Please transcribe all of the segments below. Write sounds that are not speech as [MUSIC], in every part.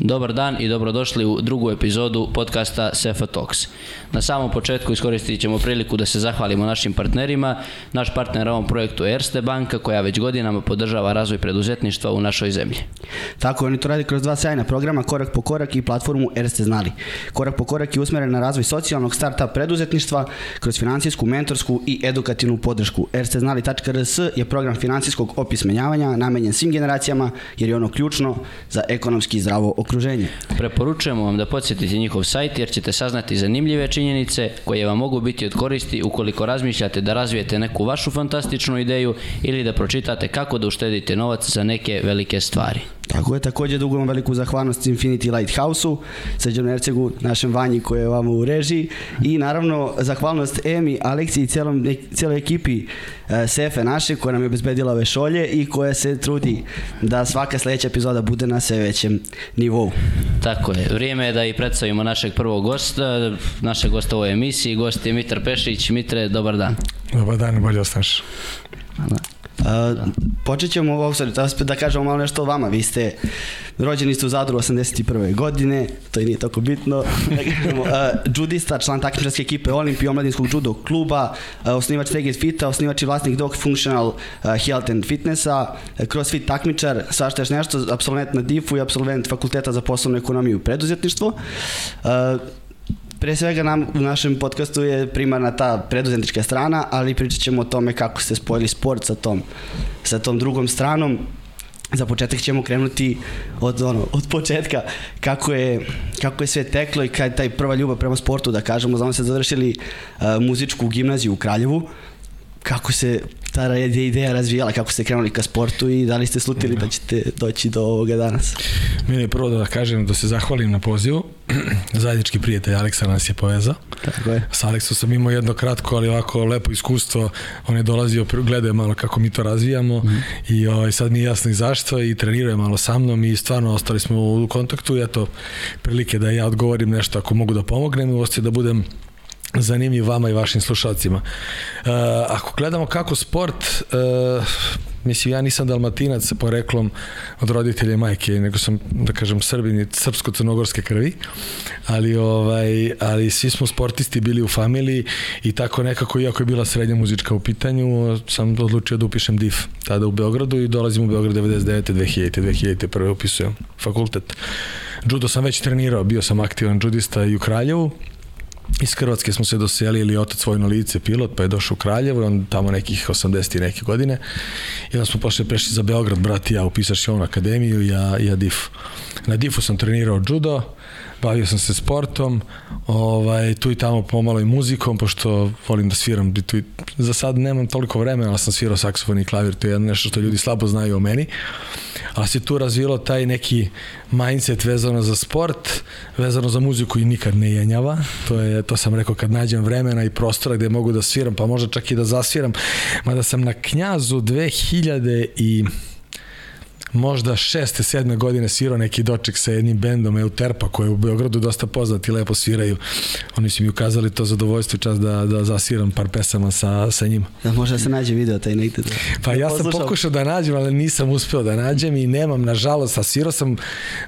Dobar dan i dobrodošli u drugu epizodu podcasta Sefa Talks. Na samom početku iskoristit ćemo priliku da se zahvalimo našim partnerima. Naš partner u ovom projektu je Erste banka koja već godinama podržava razvoj preduzetništva u našoj zemlji. Tako, oni to radi kroz dva sjajna programa Korak po korak i platformu Erste znali. Korak po korak je usmeren na razvoj socijalnog starta preduzetništva kroz financijsku, mentorsku i edukativnu podršku. Ersteznali.rs je program financijskog opismenjavanja namenjen svim generacijama jer je ono ključno za ekonomski zdravo okruženje. Preporučujemo vam da podsjetite njihov sajt jer ćete saznati zanimljive činjenice koje vam mogu biti od koristi ukoliko razmišljate da razvijete neku vašu fantastičnu ideju ili da pročitate kako da uštedite novac za neke velike stvari. Tako je, takođe dugujemo veliku zahvalnost Infinity Lighthouse-u, Srđanu Ercegu, našem vanji koji je vama u režiji i naravno zahvalnost Emi, Aleksi i celom, celoj ekipi e, Sefe naše koja nam je obezbedila ove šolje i koja se trudi da svaka sledeća epizoda bude na sve većem nivou. Tako je, vrijeme je da i predstavimo našeg prvog gosta, našeg gosta u ovoj emisiji, gost je Mitar Pešić. Mitre, dobar dan. Dobar dan, bolje ostaneš. Da. Uh, počet ćemo sorry, da, da kažemo malo nešto o vama. Vi ste rođeni ste u Zadru 81. godine, to i nije tako bitno. [LAUGHS] Da kažemo, judista, član takmičarske ekipe Olimpije omladinskog judo kluba, uh, osnivač Vegas Fita, osnivač i vlasnik Dog Functional Health and Fitnessa, CrossFit takmičar, svašta još nešto, absolvent na DIF-u i absolvent fakulteta za poslovnu ekonomiju i preduzetništvo. Uh, Pre svega nam, u našem podcastu je primarna ta preduzetnička strana, ali pričat ćemo o tome kako ste spojili sport sa tom, sa tom drugom stranom. Za početak ćemo krenuti od, ono, od početka kako je, kako je sve teklo i kada taj prva ljubav prema sportu, da kažemo, znamo se završili uh, muzičku gimnaziju u Kraljevu. Kako se ta ideja razvijala, kako ste krenuli ka sportu i da li ste slutili da ćete doći do ovoga danas? Je prvo da kažem da se zahvalim na pozivu. [CLEARS THROAT] Zajednički prijatelj Aleksa nas je povezao. Tako je. Sa Aleksom sam imao jedno kratko, ali ovako lepo iskustvo. On je dolazio, gledao malo kako mi to razvijamo mm. i ovaj, sad mi je jasno i zašto i trenirao je malo sa mnom i stvarno ostali smo u kontaktu i eto prilike da ja odgovorim nešto ako mogu da pomognem i da budem zanimljiv vama i vašim slušalcima. Uh, ako gledamo kako sport, uh, mislim ja nisam dalmatinac sa poreklom od roditelja i majke, nego sam da kažem srbin i srpsko-crnogorske krvi, ali ovaj ali svi smo sportisti bili u familiji i tako nekako iako je bila srednja muzička u pitanju, sam odlučio da upišem DIF tada u Beogradu i dolazim u Beograd 99. 2000. 2000. prve upisujem fakultet. Judo sam već trenirao, bio sam aktivan judista i u Kraljevu, Iz Hrvatske smo se doselili, otac vojno lice, pilot, pa je došao u Kraljevo, on tamo nekih 80 i neke godine. I onda smo pošli prešli za Beograd, brat i ja, upisaš on akademiju, ja, ja DIF. Na DIF-u sam trenirao judo, bavio sam se sportom, ovaj, tu i tamo pomalo i muzikom, pošto volim da sviram, tu i, za sad nemam toliko vremena, ali sam svirao saksofon i klavir, to je nešto što ljudi slabo znaju o meni, ali se tu razvilo taj neki mindset vezano za sport, vezano za muziku i nikad ne jenjava, to je, to sam rekao kad nađem vremena i prostora gde mogu da sviram, pa možda čak i da zasviram, mada sam na Knjazu 2000 i možda šeste, sedme godine svirao neki doček sa jednim bendom Euterpa koji je u Beogradu dosta poznat i lepo sviraju. Oni su mi ukazali to zadovoljstvo i čas da, da zasviram par pesama sa, sa njima. Da može da se nađe video taj negde. Da, pa ja sam pokušao da nađem, ali nisam uspeo da nađem i nemam, nažalost, a svirao sam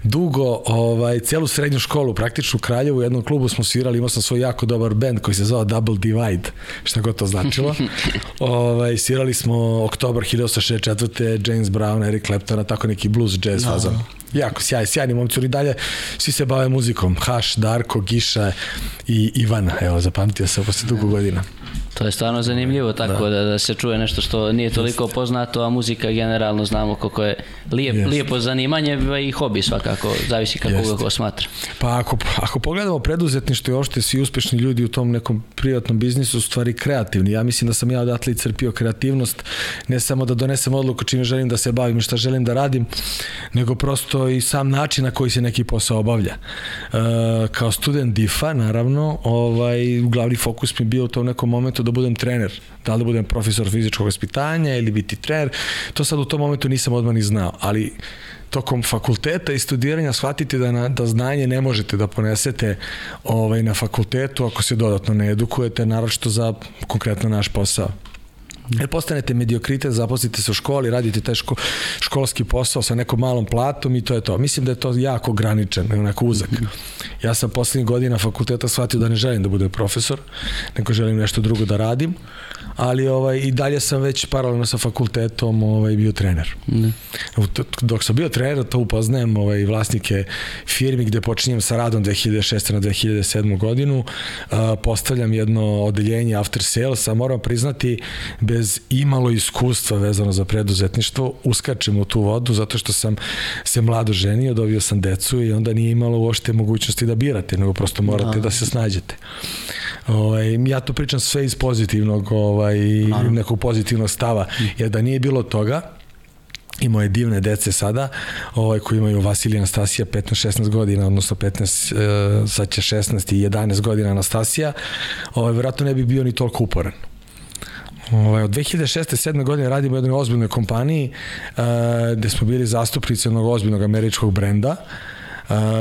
dugo ovaj, celu srednju školu, praktično u Kraljevu, u jednom klubu smo svirali, imao sam svoj jako dobar bend koji se zvao Double Divide, šta god to značilo. [LAUGHS] ovaj, svirali smo oktobar 1864. James Brown, Eric Claptona, tako neki blues jazz no. fazon. Jako sjaj, sjajni momci, oni dalje svi se bave muzikom. Haš, Darko, Giša i Ivan, evo, zapamtio se posle dugo godina. To je stvarno zanimljivo tako da. da, da se čuje nešto što nije toliko poznato, a muzika generalno znamo koliko je lijep, Jest. lijepo zanimanje i hobi svakako, zavisi kako Jest. ga ko smatra. Pa ako, ako pogledamo preduzetništvo i ošte svi uspešni ljudi u tom nekom privatnom biznisu u stvari kreativni. Ja mislim da sam ja odatle crpio kreativnost, ne samo da donesem odluku čime želim da se bavim i šta želim da radim, nego prosto i sam način na koji se neki posao obavlja. E, kao student DIFA, naravno, ovaj, glavni fokus mi bio u tom nekom momentu da budem trener, da li da budem profesor fizičkog vaspitanja ili biti trener, to sad u tom momentu nisam odmah ni znao, ali tokom fakulteta i studiranja shvatite da, na, da znanje ne možete da ponesete ovaj, na fakultetu ako se dodatno ne edukujete, naročito za konkretno naš posao. Jer postanete mediokrite, zaposlite se u školi, radite taj ško, školski posao sa nekom malom platom i to je to. Mislim da je to jako ograničen, onako uzak. Ja sam poslednjih godina fakulteta shvatio da ne želim da budem profesor, nego želim nešto drugo da radim, ali ovaj, i dalje sam već paralelno sa fakultetom ovaj, bio trener. Ne. Dok sam bio trener, to upoznajem ovaj, vlasnike firmi gde počinjem sa radom 2006. na 2007. godinu, postavljam jedno odeljenje after sales, a moram priznati bez imalo iskustva vezano za preduzetništvo, uskačem u tu vodu zato što sam se mlado ženio, dobio sam decu i onda nije imalo uošte mogućnosti da birate, nego prosto morate da, da se snađete. Ovaj, ja to pričam sve iz pozitivnog, ovaj, nekog pozitivnog stava, jer da nije bilo toga, i moje divne dece sada, ovaj, koji imaju Vasilija Anastasija 15-16 godina, odnosno 15, e, sad će 16 i 11 godina Anastasija, ovaj, vjerojatno ne bi bio ni toliko uporan. Ovaj, od 2006. 7. godine radimo u jednoj ozbiljnoj kompaniji uh, gde smo bili zastupnici jednog ozbiljnog američkog brenda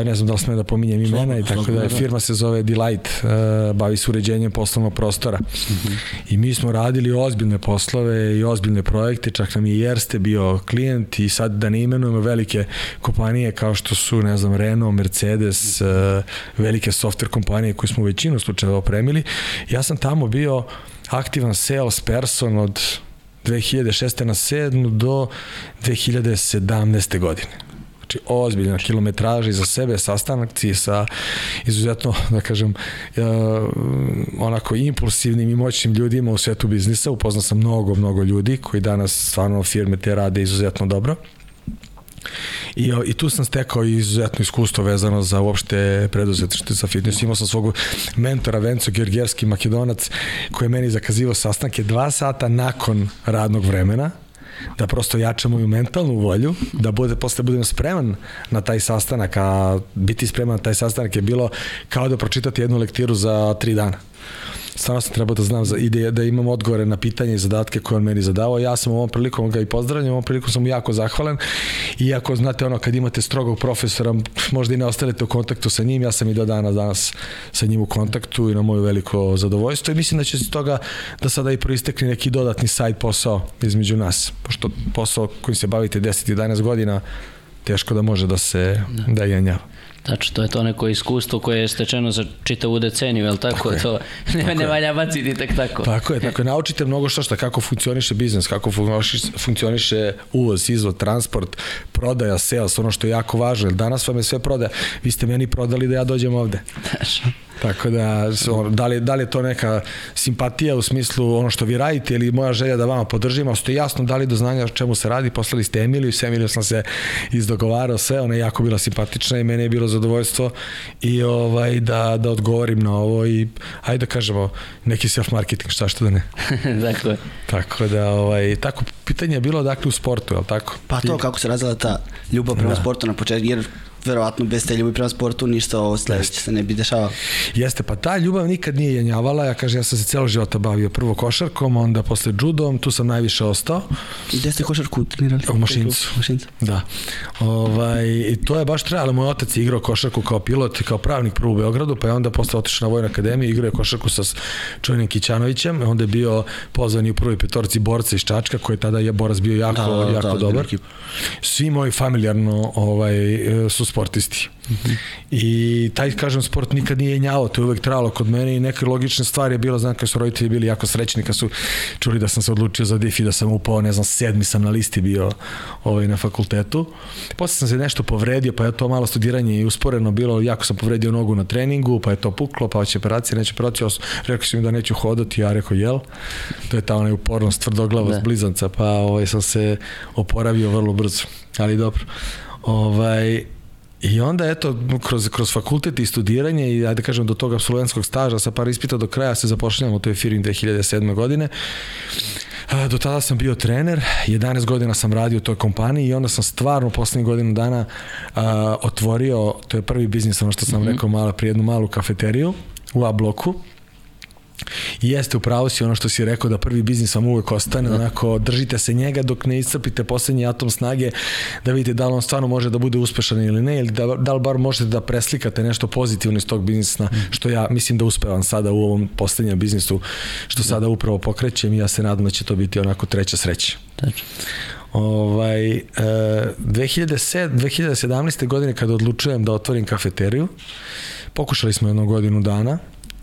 ne znam da li sme da pominjem imena i tako da je firma se zove Delight, uh, bavi se uređenjem poslovnog prostora. Uh -huh. I mi smo radili ozbiljne poslove i ozbiljne projekte, čak nam je Jerste bio klijent i sad da ne imenujemo velike kompanije kao što su, ne znam, Renault, Mercedes, uh, velike software kompanije koje smo u većinu slučajeva opremili. Ja sam tamo bio aktivan sales person od 2006. na 7. do 2017. godine. Znači, ozbiljna kilometraža iza sebe, sastanakci sa izuzetno, da kažem, uh, onako impulsivnim i moćnim ljudima u svetu biznisa. Upoznao sam mnogo, mnogo ljudi koji danas stvarno firme te rade izuzetno dobro. I, I tu sam stekao izuzetno iskustvo vezano za uopšte preduzetništvo za fitness. Imao sam svog mentora Venco Georgijevski makedonac koji je meni zakazivao sastanke dva sata nakon radnog vremena da prosto jačam moju mentalnu volju, da bude, posle budem spreman na taj sastanak, a biti spreman na taj sastanak je bilo kao da pročitate jednu lektiru za tri dana stvarno sam trebao da znam za, i da, da imam odgovore na pitanje i zadatke koje on meni zadavao. Ja sam ovom prilikom ga i pozdravljam, ovom prilikom sam mu jako zahvalan. Iako, znate, ono, kad imate strogog profesora, možda i ne ostanete u kontaktu sa njim, ja sam i do dana danas sa njim u kontaktu i na moju veliko zadovoljstvo i mislim da će se toga da sada i proistekne neki dodatni sajt posao između nas, pošto posao kojim se bavite 10-11 godina teško da može da se da, da jenjava. Znači, to je to neko iskustvo koje je stečeno za čitavu deceniju, je li tako? tako to je. ne, ne valja baciti tek tako. Tako je, tako je. Naučite mnogo što šta, kako funkcioniše biznis, kako funkcioniše uvoz, izvoz, transport, prodaja, sales, ono što je jako važno, jer danas vam je sve prodaja. Vi ste meni prodali da ja dođem ovde. Tako da, da li, da li je to neka simpatija u smislu ono što vi radite ili moja želja da vama podržim, ali ste jasno dali do znanja o čemu se radi, poslali ste Emiliju, s Emiliju sam se izdogovarao sve, ona je jako bila simpatična i mene je bilo zadovoljstvo i ovaj, da, da odgovorim na ovo i ajde da kažemo neki self-marketing, šta što da ne. [LAUGHS] dakle. Tako da, ovaj, tako, pitanje je bilo dakle u sportu, je li tako? Pa to kako se razvila ta ljubav prema da. sportu na početku, jer verovatno bez te ljubavi prema sportu ništa ovo sledeće se ne bi dešavalo. Jeste, pa ta ljubav nikad nije jenjavala, ja kažem, ja sam se celo života bavio prvo košarkom, onda posle judom, tu sam najviše ostao. I gde ste košarku trenirali? U Mašincu. Mašincu. Da. Ovaj, I to je baš trebalo, moj otac je igrao košarku kao pilot i kao pravnik prvo u Beogradu, pa je onda posle otišao na Vojnu akademiju, igrao je košarku sa čovjenim Kićanovićem, onda je bio pozvan u prvoj petorci borca iz Čačka, koji je tada je borac bio jako, da, da jako da, dobar. Svi moji familijarno ovaj, su sportisti. Mm -hmm. I taj, kažem, sport nikad nije njao, to je uvek trajalo kod mene i neka logična stvar je bila, znam, kad su roditelji bili jako srećni, kad su čuli da sam se odlučio za DIF i da sam upao, ne znam, sedmi sam na listi bio ovaj, na fakultetu. Posle sam se nešto povredio, pa je to malo studiranje i usporeno bilo, jako sam povredio nogu na treningu, pa je to puklo, pa će operacija, neće operacija, rekao sam mi da neću hodati, ja rekao, jel? To je ta onaj upornost, tvrdoglavost, da. blizanca, pa ovaj, sam se oporavio vrlo brzo, ali dobro. Ovaj, I onda, eto, kroz, kroz fakultet i studiranje i, ajde kažem, do toga absolventskog staža sa par ispita do kraja se zapošljamo u toj firmi 2007. godine. Do tada sam bio trener, 11 godina sam radio u toj kompaniji i onda sam stvarno poslednjih godinu dana a, otvorio, to je prvi biznis, ono što sam mm -hmm. rekao, mala, prije jednu malu kafeteriju u A bloku jeste upravo si ono što si rekao da prvi biznis vam uvek ostane, onako držite se njega dok ne iscrpite poslednji atom snage da vidite da li on stvarno može da bude uspešan ili ne, ili da, da li bar možete da preslikate nešto pozitivno iz tog biznisa, što ja mislim da uspevam sada u ovom poslednjem biznisu, što sada upravo pokrećem i ja se nadam da će to biti onako treća sreća. Tačno. Ovaj, e, 2007, 2017. godine kada odlučujem da otvorim kafeteriju, pokušali smo jednu godinu dana,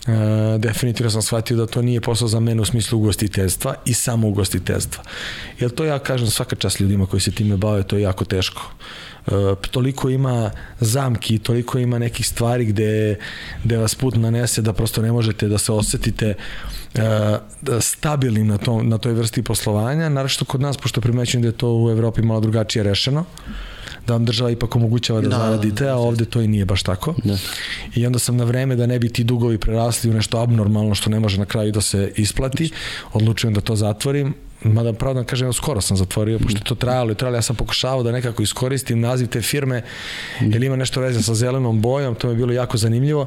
E, definitivno sam shvatio da to nije posao za mene u smislu ugostiteljstva i samo ugostiteljstva. Jer to ja kažem svaka čast ljudima koji se time bave, to je jako teško. E, toliko ima zamki, toliko ima nekih stvari gde, gde vas put nanese da prosto ne možete da se osetite e, stabilnim na, tom, na toj vrsti poslovanja, naravno kod nas, pošto primećujem da je to u Evropi malo drugačije rešeno, da vam država ipak omogućava da, da zaradite, a ovde to i nije baš tako. Da. I onda sam na vreme da ne bi ti dugovi prerasli u nešto abnormalno što ne može na kraju da se isplati, odlučujem da to zatvorim, mada pravo da kažem, skoro sam zatvorio, pošto je to trajalo i trajalo, ja sam pokušavao da nekako iskoristim naziv te firme, jer ima nešto veze sa zelenom bojom, to mi je bilo jako zanimljivo,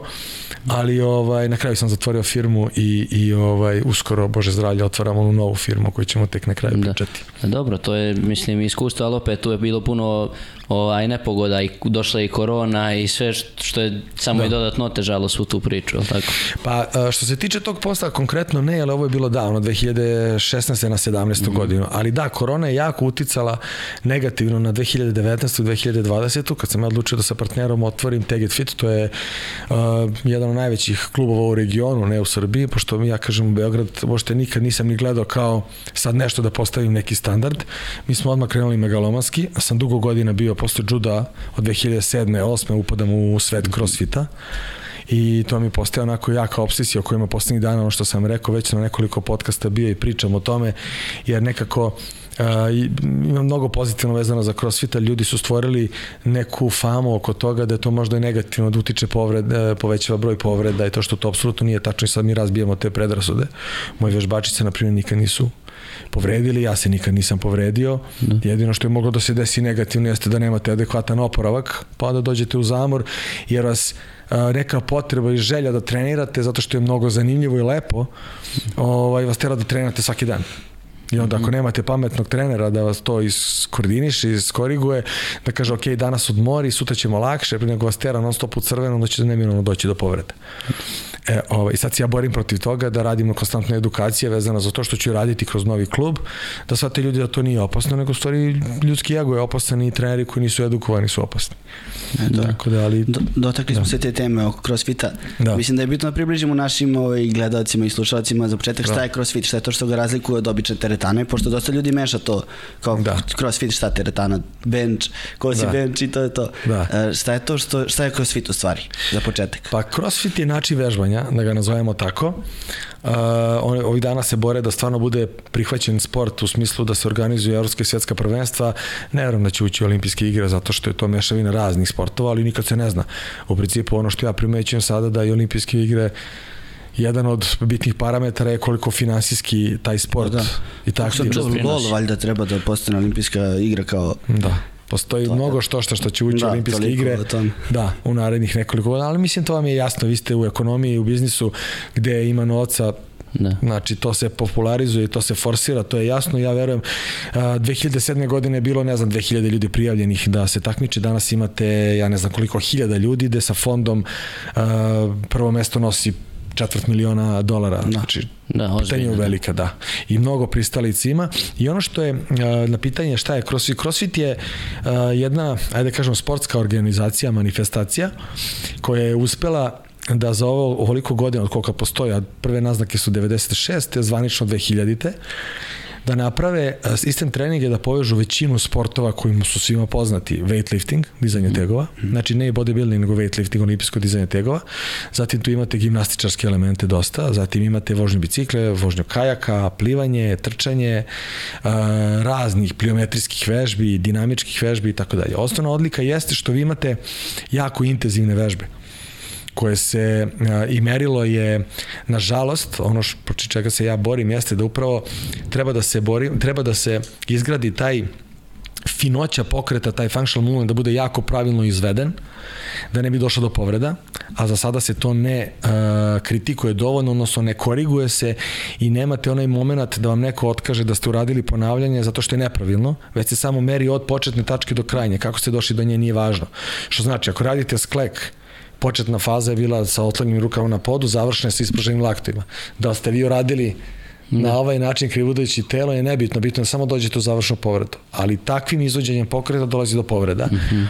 ali ovaj, na kraju sam zatvorio firmu i, i ovaj, uskoro, Bože zdravlje, otvaramo onu novu firmu koju ćemo tek na kraju da. pričati. Dobro, to je, mislim, iskustvo, ali opet tu je bilo puno ovaj, nepogoda i došla i korona i sve što je samo da. i dodatno otežalo svu tu priču, tako? Pa što se tiče tog posla konkretno ne, ali ovo je bilo davno, 2016. na 17. Mm -hmm. godinu, ali da, korona je jako uticala negativno na 2019. i 2020. kad sam ja odlučio da sa partnerom otvorim Teget Fit, to je uh, jedan od najvećih klubova u regionu, ne u Srbiji, pošto mi ja kažem u Beograd, možete nikad nisam ni gledao kao sad nešto da postavim neki standard. Mi smo odmah krenuli megalomanski, sam dugo godina bio posle juda od 2007. 8. upadam u svet crossfita i to mi postaje onako jaka obsesija o kojima poslednjih dana, ono što sam rekao, već na nekoliko podcasta bio i pričam o tome, jer nekako Uh, ima mnogo pozitivno vezano za crossfit, ljudi su stvorili neku famu oko toga da je to možda i negativno da utiče povred, povećava broj povreda i to što to apsolutno nije tačno i sad mi razbijamo te predrasude. Moji vežbačice, na primjer, nikad nisu povredili, ja se nikad nisam povredio. Da. Jedino što je moglo da se desi negativno jeste da nemate adekvatan oporavak, pa da dođete u zamor, jer vas neka potreba i želja da trenirate zato što je mnogo zanimljivo i lepo, ovaj, vas tera da trenirate svaki dan. I onda ako mhm. nemate pametnog trenera da vas to iskoordiniše, iskoriguje, da kaže ok, danas odmori, sutra ćemo lakše, nego vas tera non stop u crveno, onda ćete neminovno doći do povrede. E, ovaj, sad se ja borim protiv toga da radimo konstantne edukacije vezana za to što ću raditi kroz novi klub, da shvate ljudi da to nije opasno, nego stvari ljudski ego je opasan i treneri koji nisu edukovani su opasni. E, da. Tako da, ali... Do, dotakli da. smo se te teme oko crossfita. Da. Mislim da je bitno da približimo našim ovaj, gledalcima i slušalcima za početak šta da. je crossfit, šta je to što ga razlikuje od obične teretane, pošto dosta ljudi meša to kao da. crossfit, šta teretana, bench, ko si da. bench i to je to. Da. E, šta je to što, šta je crossfit u stvari, za početak? Pa crossfit je način vežbanja, da ga nazovemo tako. Uh, ovih dana se bore da stvarno bude prihvaćen sport u smislu da se organizuje evropska i svjetska prvenstva. Ne verujem da će ući olimpijske igre zato što je to mešavina raznih sportova, ali nikad se ne zna. U principu ono što ja primećujem sada da i olimpijske igre jedan od bitnih parametara je koliko finansijski taj sport da. i tako. Sam čuo gol, valjda treba da postane olimpijska igra kao... Da. Postoji to, mnogo što što što će ući da, olimpijske igre. Da, u narednih nekoliko godina, ali mislim to vam je jasno, vi ste u ekonomiji, u biznisu gde ima novca Da. Znači, to se popularizuje i to se forsira, to je jasno. Ja verujem, 2007. godine je bilo, ne znam, 2000 ljudi prijavljenih da se takmiče. Danas imate, ja ne znam koliko hiljada ljudi, gde sa fondom prvo mesto nosi četvrt miliona dolara. Da. Znači, da, pitanje da. velika, da. I mnogo pristalica ima. I ono što je na pitanje šta je CrossFit, CrossFit je jedna, ajde da kažem, sportska organizacija, manifestacija koja je uspela da za ovo ovoliko godina od koliko postoji, a prve naznake su 96. zvanično 2000 da naprave e, sistem treninga da povežu većinu sportova kojima su svima poznati, weightlifting, dizanje tegova, znači ne bodybuilding, nego weightlifting, olimpijsko dizanje tegova, zatim tu imate gimnastičarske elemente dosta, zatim imate vožnju bicikle, vožnju kajaka, plivanje, trčanje, e, raznih pliometrijskih vežbi, dinamičkih vežbi i tako dalje. Osnovna odlika jeste što vi imate jako intenzivne vežbe koje se i merilo je nažalost ono što čega se ja borim jeste da upravo treba da se borim treba da se izgradi taj finoća pokreta, taj functional movement da bude jako pravilno izveden, da ne bi došlo do povreda, a za sada se to ne uh, kritikuje dovoljno, odnosno ne koriguje se i nemate onaj moment da vam neko otkaže da ste uradili ponavljanje zato što je nepravilno, već se samo meri od početne tačke do krajnje. Kako ste došli do nje nije važno. Što znači, ako radite sklek, početna faza je bila sa otlanjenim rukama na podu, završena sa ispruženim laktima. Da ste vi uradili na ovaj način krivudajući telo je nebitno, bitno je samo dođete u završnu povredu. Ali takvim izvođenjem pokreta dolazi do povreda. Mm -hmm.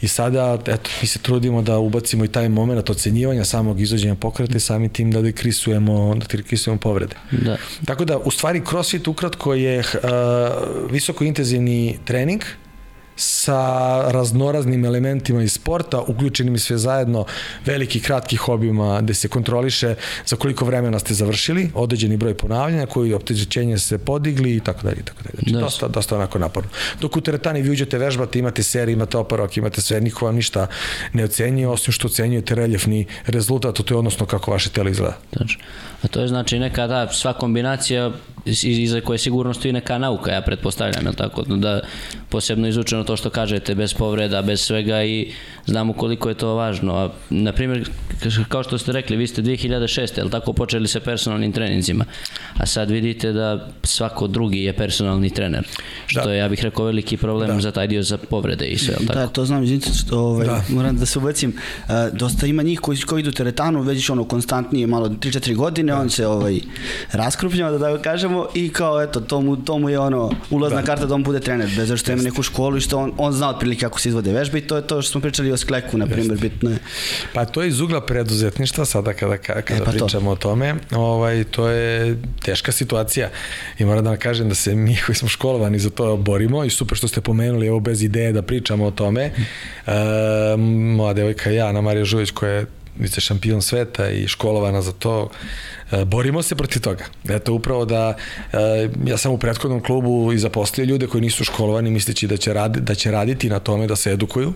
I sada, eto, mi se trudimo da ubacimo i taj moment ocenjivanja samog izvođenja pokreta i samim tim da dekrisujemo, da dekrisujemo povrede. Da. Tako da, u stvari, crossfit ukratko je uh, visoko intenzivni trening, sa raznoraznim elementima iz sporta, uključenim sve zajedno veliki kratki hobijima gde se kontroliše za koliko vremena ste završili, određeni broj ponavljanja, koji opteđećenje se podigli i tako dalje i tako dalje. Znači, dosta, dosta onako naporno. Dok u teretani vi uđete, vežbate, imate serije, imate oporok, imate sve, niko vam ništa ne ocenjuje, osim što ocenjujete reljefni rezultat, to je odnosno kako vaše telo izgleda. Znači, a to je znači neka da, sva kombinacija iza koje sigurno stoji neka nauka, ja pretpostavljam, je tako? Da posebno izučeno to što kažete, bez povreda, bez svega i znamo koliko je to važno. A, na primjer, kao što ste rekli, vi ste 2006. je tako počeli sa personalnim treninzima, a sad vidite da svako drugi je personalni trener, što da. je, ja bih rekao, veliki problem da. za taj dio za povrede i sve, tako? Da, to znam, izvinite, što ovaj, da. moram da se ubacim, uh, dosta ima njih koji, koji idu teretanu, već ono konstantnije, malo 3-4 godine, on se ovaj, raskrupnjava, da da kažemo, i kao, eto, to mu, to mu je ono, ulazna da. karta da on bude trener, bez što ima neku školu i što on, on zna otprilike kako se izvode vežbe i to je to što smo pričali o skleku, na primjer, bitno je. Pa to je iz ugla preduzetništva, sada kada, kada e, pa pričamo to. o tome, ovaj, to je teška situacija i moram da kažem da se mi koji smo školovani za to borimo i super što ste pomenuli ovo bez ideje da pričamo o tome. E, moja devojka ja, Ana Marija Žuvić koja je vice šampion sveta i školovana za to, E, borimo se protiv toga. Eto, upravo da e, ja sam u prethodnom klubu i zaposlio ljude koji nisu školovani misleći da će, radi, da će raditi na tome da se edukuju.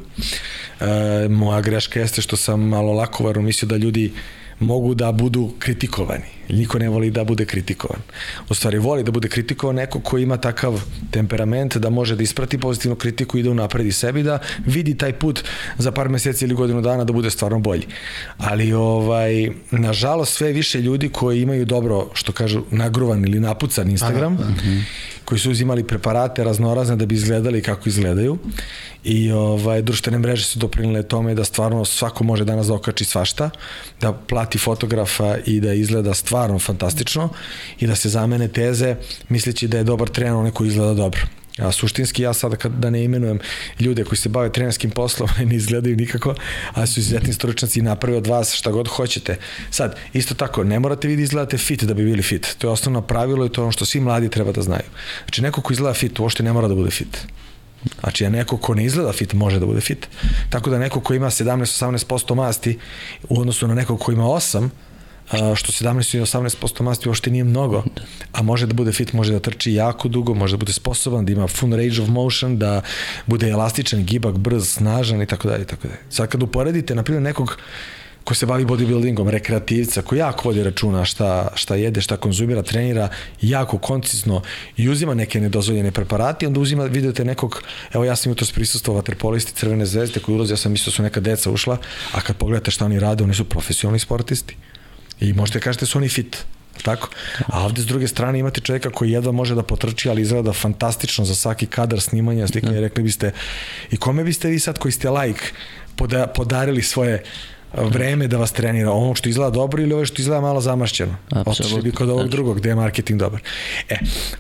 E, moja greška jeste što sam malo lakovarno mislio da ljudi mogu da budu kritikovani. Niko ne voli da bude kritikovan. U stvari voli da bude kritikovan neko ko ima takav temperament da može da isprati pozitivnu kritiku i da unapredi sebi da vidi taj put za par meseci ili godinu dana da bude stvarno bolji. Ali ovaj nažalost sve više ljudi koji imaju dobro što kažu nagruvan ili napucan Instagram Aha, uh -huh koji su uzimali preparate raznorazne da bi izgledali kako izgledaju i ovaj, društvene mreže su doprinile tome da stvarno svako može danas da okači svašta, da plati fotografa i da izgleda stvarno fantastično i da se zamene teze misleći da je dobar trener onaj koji izgleda dobro. A suštinski ja sada kad da ne imenujem ljude koji se bave trenerskim poslom [LAUGHS] ne izgledaju nikako, a su izuzetni stručnjaci i naprave od vas šta god hoćete. Sad, isto tako, ne morate vi da izgledate fit da bi bili fit. To je osnovno pravilo i to je ono što svi mladi treba da znaju. Znači, neko ko izgleda fit uopšte ne mora da bude fit. Znači, a neko ko ne izgleda fit može da bude fit. Tako da neko ko ima 17-18% masti u odnosu na nekog ko ima 8, što 17 i 18% masti uopšte nije mnogo, a može da bude fit, može da trči jako dugo, može da bude sposoban, da ima full range of motion, da bude elastičan, gibak, brz, snažan i tako dalje i tako dalje. Sad kad uporedite, na primjer, nekog ko se bavi bodybuildingom, rekreativca, ko jako vodi računa šta, šta jede, šta konzumira, trenira, jako koncizno i uzima neke nedozvoljene preparate, onda uzima, vidite nekog, evo ja sam jutros prisustvovao vaterpolisti Crvene zvezde koji ulazi, ja sam mislio da su neka deca ušla, a kad pogledate šta oni rade, oni su profesionalni sportisti. I možete kažete da su oni fit. Tako? A ovde s druge strane imate čovjeka koji jedva može da potrči, ali izgleda fantastično za svaki kadar snimanja, slike, da. rekli biste, i kome biste vi sad koji ste like poda, podarili svoje vreme da vas trenira, ono što izgleda dobro ili ovo što izgleda malo zamašćeno. Otišli bi kod ovog znači. drugog gde je marketing dobar. E,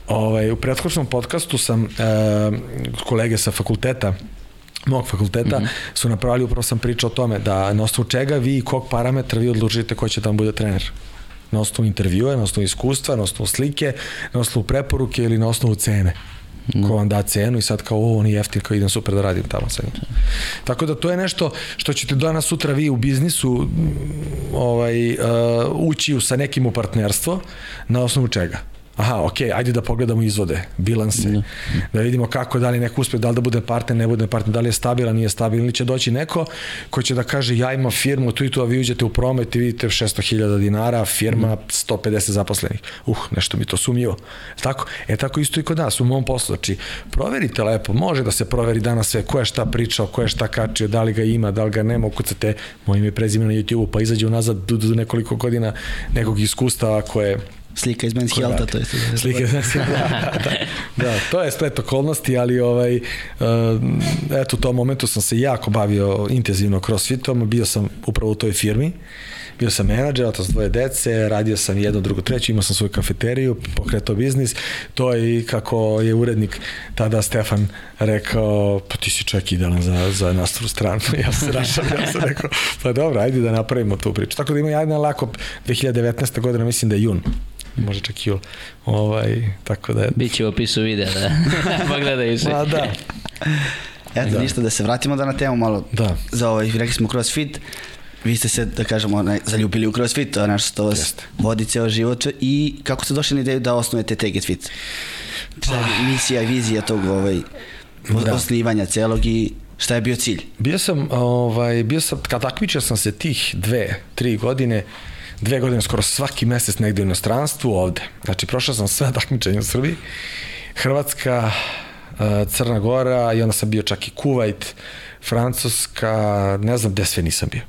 ovaj, u prethodnom podcastu sam e, kolege sa fakulteta mog fakulteta mm -hmm. su napravili, upravo sam pričao o tome da na osnovu čega vi i kog parametra vi odlučite ko će da vam bude trener na osnovu intervjua, na osnovu iskustva, na osnovu slike, na osnovu preporuke ili na osnovu cene. Mm. Ko vam da cenu i sad kao, o, on je jeftin, kao idem super da radim tamo sa njim. Tako da to je nešto što ćete danas sutra vi u biznisu ovaj, uh, ući sa nekim u partnerstvo na osnovu čega? Aha, ok, ajde da pogledamo izvode, bilanse, da, da vidimo kako, da li neko uspe, da li da bude partner, ne bude partner, da li je stabilan, nije stabilan, ili će doći neko ko će da kaže ja imam firmu, tu i tu, a vi uđete u promet i vidite 600.000 dinara, firma 150 zaposlenih. Uh, nešto mi to sumnjivo. Tako? E tako isto i kod nas, u mom poslu. Znači, proverite lepo, može da se proveri danas sve, ko je šta pričao, ko je šta kačio, da li ga ima, da li ga nema, ukucate moj ime prezime na YouTube, pa izađe unazad do, do nekoliko godina nekog iskustava koje Slika iz Men's Healtha, to je Slika iz [LAUGHS] da, da, to je splet okolnosti, ali ovaj, uh, eto u tom momentu sam se jako bavio intenzivno crossfitom, bio sam upravo u toj firmi, bio sam menadžer, s dvoje dece, radio sam jedno, drugo, treće, imao sam svoju kafeteriju, pokretao biznis, to je i kako je urednik tada Stefan rekao, pa ti si čak idealan za, za nastavu stranu, [LAUGHS] ja se rašam, ja sam rekao, pa dobro, ajde da napravimo tu priču. Tako da ima jedna lako, 2019. godina, mislim da je jun, može čak i ovaj, tako da je... Biće u opisu videa, da. [LAUGHS] Pogledaju se. Pa da. Eto, da. ništa, da se vratimo da na temu malo da. za ovaj, rekli smo CrossFit, vi ste se, da kažemo, onaj, zaljubili u CrossFit, to je nešto što vas Jeste. vodi ceo život i kako ste došli na ideju da osnujete Take It Fit? Šta je misija i vizija tog ovaj, da. osnivanja celog i šta je bio cilj? Bio sam, ovaj, bio sam, kad takmičio sam se tih dve, tri godine, dve godine skoro svaki mesec negde u inostranstvu ovde. Znači, prošao sam sve [LAUGHS] takmičenje u Srbiji. Hrvatska, e, Crna Gora i onda sam bio čak i Kuvajt, Francuska, ne znam gde sve nisam bio.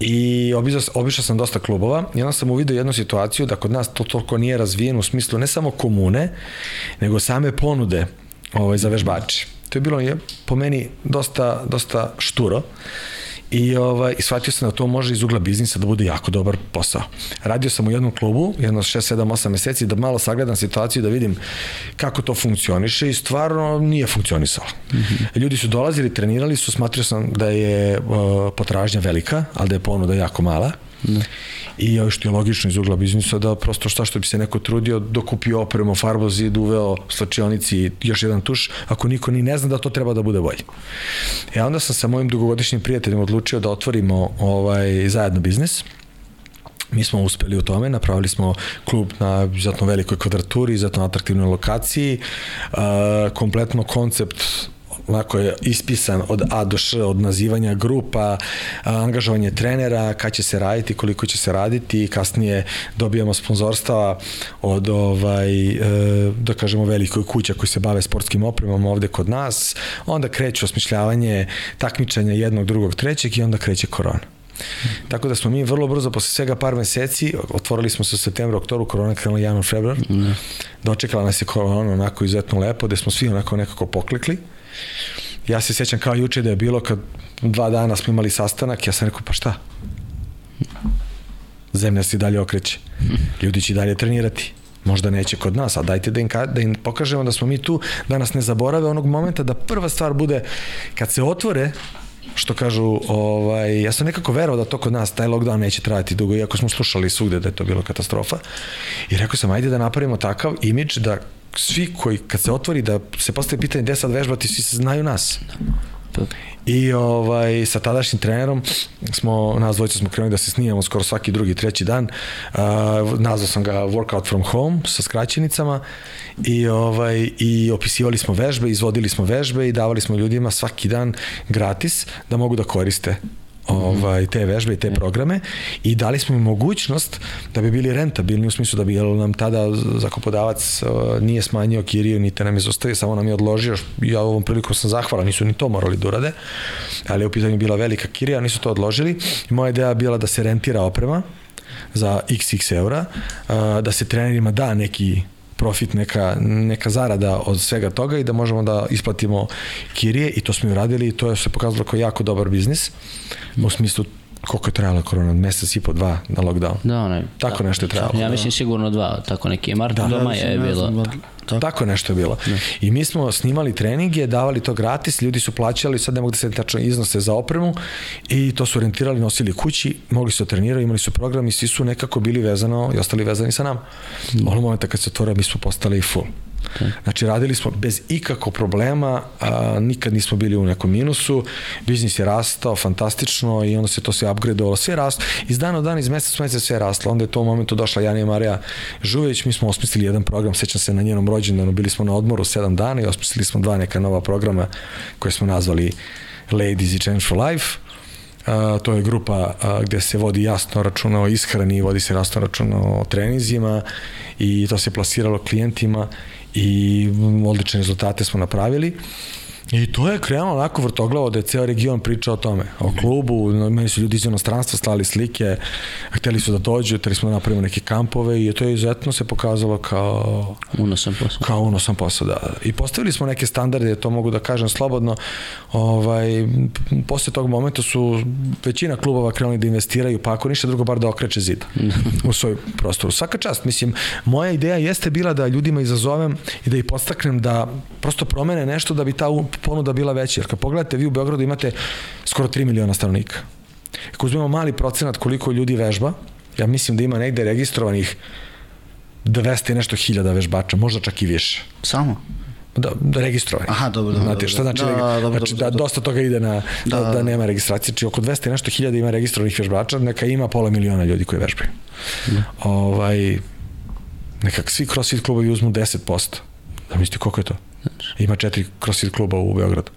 I obišao, obišao sam dosta klubova i onda sam uvidio jednu situaciju da kod nas to toliko nije razvijeno u smislu ne samo komune, nego same ponude ovaj, za vežbače. To je bilo je, po meni dosta, dosta šturo i, ovaj, i shvatio sam da to može iz ugla biznisa da bude jako dobar posao. Radio sam u jednom klubu, jedno 6, 7, 8 meseci, da malo sagledam situaciju, da vidim kako to funkcioniše i stvarno nije funkcionisalo. Mm -hmm. Ljudi su dolazili, trenirali su, smatrio sam da je uh, potražnja velika, ali da je ponuda jako mala. Ne. I ovo što je logično iz ugla biznisa da prosto šta što bi se neko trudio dokupio opremu, farbo zid, uveo slačionici još jedan tuš, ako niko ni ne zna da to treba da bude bolje. E onda sam sa mojim dugogodišnjim prijateljem odlučio da otvorimo ovaj zajedno biznis. Mi smo uspeli u tome, napravili smo klub na izuzetno velikoj kvadraturi, izuzetno atraktivnoj lokaciji, uh, kompletno koncept onako je ispisan od A do Š, od nazivanja grupa, angažovanje trenera, kad će se raditi, koliko će se raditi, kasnije dobijamo sponzorstava od ovaj, e, da kažemo velikoj kuća koji se bave sportskim opremom ovde kod nas, onda kreće osmišljavanje takmičenja jednog, drugog, trećeg i onda kreće korona. Tako da smo mi vrlo brzo, posle svega par meseci, otvorili smo se u septembru, oktobru, korona krenula januar, februar, mm. dočekala nas je korona onako izuzetno lepo, gde smo svi onako nekako poklekli. Ja se sjećam kao juče da je bilo kad dva dana smo imali sastanak, ja sam rekao pa šta? Zemlja se dalje okreće. Ljudi će dalje trenirati. Možda neće kod nas, a dajte da im, da im pokažemo da smo mi tu, da nas ne zaborave onog momenta da prva stvar bude kad se otvore što kažu, ovaj, ja sam nekako verao da to kod nas, taj lockdown neće trajati dugo, iako smo slušali svugde da je to bilo katastrofa. I rekao sam, ajde da napravimo takav imidž da svi koji, kad se otvori, da se postaje pitanje gde sad vežbati, svi se znaju nas. I ovaj, sa tadašnjim trenerom smo, nas dvojica smo krenuli da se snijemo skoro svaki drugi, treći dan. Uh, nazvao sam ga Workout from Home sa skraćenicama i, ovaj, i opisivali smo vežbe, izvodili smo vežbe i davali smo ljudima svaki dan gratis da mogu da koriste ovaj, te vežbe i te programe i dali smo im mogućnost da bi bili rentabilni u smislu da bi nam tada zakopodavac uh, nije smanjio kiriju, niti nam je zostavio, samo nam je odložio, ja ovom prilikom sam zahvalan, nisu ni to morali da urade, ali u pitanju bila velika kirija, nisu to odložili. I moja ideja bila da se rentira oprema za xx eura, uh, da se trenerima da neki profit, neka, neka zarada od svega toga i da možemo da isplatimo kirije i to smo i uradili i to je se pokazalo kao jako dobar biznis u smislu koliko je trajala korona, mesec i po dva na lockdown. Da, onaj. Tako da, nešto je trajalo. Ja mislim sigurno dva, tako neki Mart da, doma je da, bilo. Da, tako. tako nešto je bilo. Da. I mi smo snimali treninge, davali to gratis, ljudi su plaćali, sad ne mogu da se tačno iznose za opremu i to su orientirali, nosili kući, mogli su da trenirati, imali su program i svi su nekako bili vezano i ostali vezani sa nama. Mm. Ono momenta kad se otvore, mi smo postali full. Znači radili smo bez ikako problema, a, nikad nismo bili u nekom minusu, biznis je rastao fantastično i onda se to sve upgradeovalo, sve rastao, iz dana u dan, iz meseca u mesec sve rastlo, onda je to u momentu došla Janija Marija Žuvić, mi smo osmislili jedan program, sećam se na njenom rođendanu, bili smo na odmoru sedam dana i osmislili smo dva neka nova programa koje smo nazvali Ladies i Change for Life, a, to je grupa a, gde se vodi jasno računa o ishrani, vodi se jasno računa o treninzima i to se plasiralo klijentima i odlične rezultate smo napravili. I to je krenulo onako vrtoglavo da je ceo region pričao o tome, o klubu, meni su ljudi iz inostranstva slali slike, hteli su da dođu, hteli smo da napravimo neke kampove i to je izuzetno se pokazalo kao Unosan posao. kao unosan posao, da. I postavili smo neke standarde, to mogu da kažem slobodno. Ovaj, posle tog momenta su većina klubova krenuli da investiraju, pa ako ništa drugo, bar da okreće zid u svoj prostoru. Svaka čast, mislim, moja ideja jeste bila da ljudima izazovem i da ih podstaknem da prosto promene nešto da bi ta ponuda bila veća. Jer kad pogledate, vi u Beogradu imate skoro 3 miliona stanovnika. Ako uzmemo mali procenat koliko ljudi vežba, ja mislim da ima negde registrovanih 200 i nešto hiljada vežbača, možda čak i više. Samo? Da, da registrovani. Aha, dobro, dobro, Znate, šta dobro. znači, Da, da, dobro, znači dobro, da dobro. dosta toga ide na, da, da, da nema registracije. Znači oko 200 i nešto hiljada ima registrovanih vežbača, neka ima pola miliona ljudi koji vežbaju. Da. Ovaj, nekak svi crossfit klubovi uzmu 10%. Da mislite koliko je to? Ima četiri crossfit kluba u Beogradu.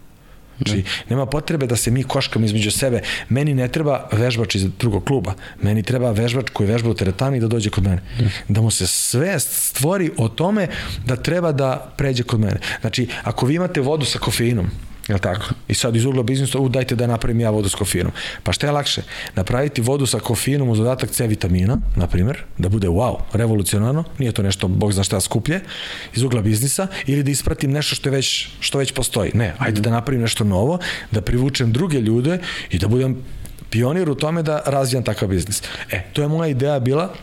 Znači, nema potrebe da se mi koškamo između sebe. Meni ne treba vežbač iz drugog kluba. Meni treba vežbač koji vežba u teretani da dođe kod mene. Da mu se svest stvori o tome da treba da pređe kod mene. Znači, ako vi imate vodu sa kofeinom, Jel tako? I sad iz ugla biznisa, u dajte da napravim ja vodu s kofeinom. Pa šta je lakše? Napraviti vodu sa kofeinom uz dodatak C vitamina, na primjer, da bude wow, revolucionarno, nije to nešto, bog zna šta skuplje, iz ugla biznisa, ili da ispratim nešto što, je već, što već postoji. Ne, ajde da napravim nešto novo, da privučem druge ljude i da budem pionir u tome da razvijam takav biznis. E, to je moja ideja bila,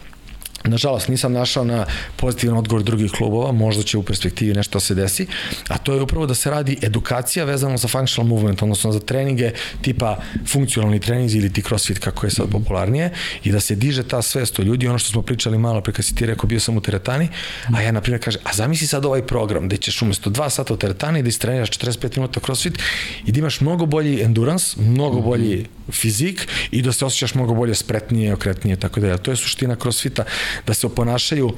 Nažalost, nisam našao na pozitivan odgovor drugih klubova, možda će u perspektivi nešto se desi, a to je upravo da se radi edukacija vezano za functional movement, odnosno za treninge tipa funkcionalni treninzi ili ti crossfit kako je sad popularnije i da se diže ta svest o ljudi, ono što smo pričali malo pre kad si ti rekao bio sam u teretani, a ja na primjer kažem, a zamisli sad ovaj program gde ćeš umesto 2 sata u teretani da istreniraš 45 minuta crossfit i da imaš mnogo bolji endurance, mnogo bolji fizik i da se osjećaš mnogo bolje spretnije, okretnije, tako da to je suština crossfita, da se oponašaju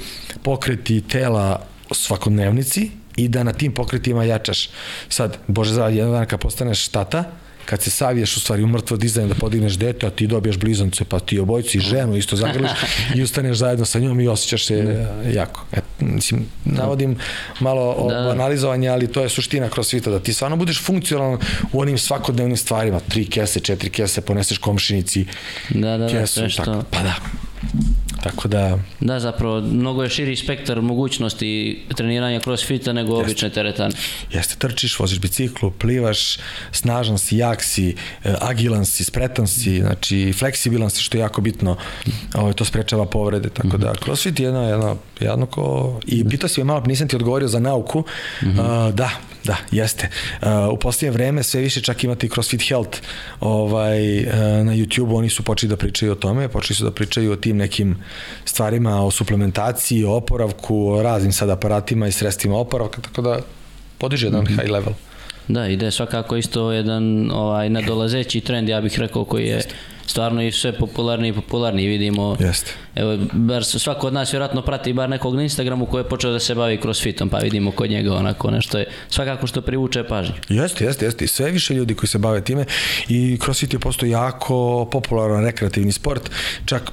pokreti tela svakodnevnici i da na tim pokretima jačaš. Sad, Bože za jedan dan kad postaneš tata, kad se saviješ u stvari u mrtvo dizanje da podigneš dete, a ti dobiješ blizance, pa ti obojci i ženu isto zagrliš i ustaneš zajedno sa njom i osjećaš se e, jako. E, mislim, navodim malo o Da, da. analizovanje, ali to je suština crossfita, da ti stvarno budeš funkcionalan u onim svakodnevnim stvarima, tri kese, četiri kese, poneseš komšinici, Da, da, da, kesu, sve što- tako, pa da. Tako da, Da, zapravo, mnogo je širi spektar mogućnosti treniranja crossfita nego obične teretane. Jeste, trčiš, voziš biciklu, plivaš, snažan si, jak si, e, agilan si, spretan si, znači fleksibilan si, što je jako bitno. Ovo, to sprečava povrede, tako da crossfit je jedno, jedno, jedno ko... I pitao si me malo, nisam ti odgovorio za nauku. A, da, da, jeste. A, u posljednje vreme sve više čak imate i CrossFit Health ovaj, a, na YouTube, oni su počeli da pričaju o tome, počeli su da pričaju o tim nekim stvarima, o suplementaciji, o oporavku, o raznim sad aparatima i sredstvima oporavka, tako da podiže jedan high level. Da, ide svakako isto jedan ovaj nadolazeći trend, ja bih rekao, koji je stvarno i sve popularniji i popularniji, vidimo. Jeste. Evo, bar svako od nas vjerojatno prati bar nekog na Instagramu koji je počeo da se bavi crossfitom, pa vidimo kod njega onako nešto je, svakako što privuče pažnju. Jeste, jeste, jeste. Sve više ljudi koji se bave time i CrossFit je postao jako popularan rekreativni sport, čak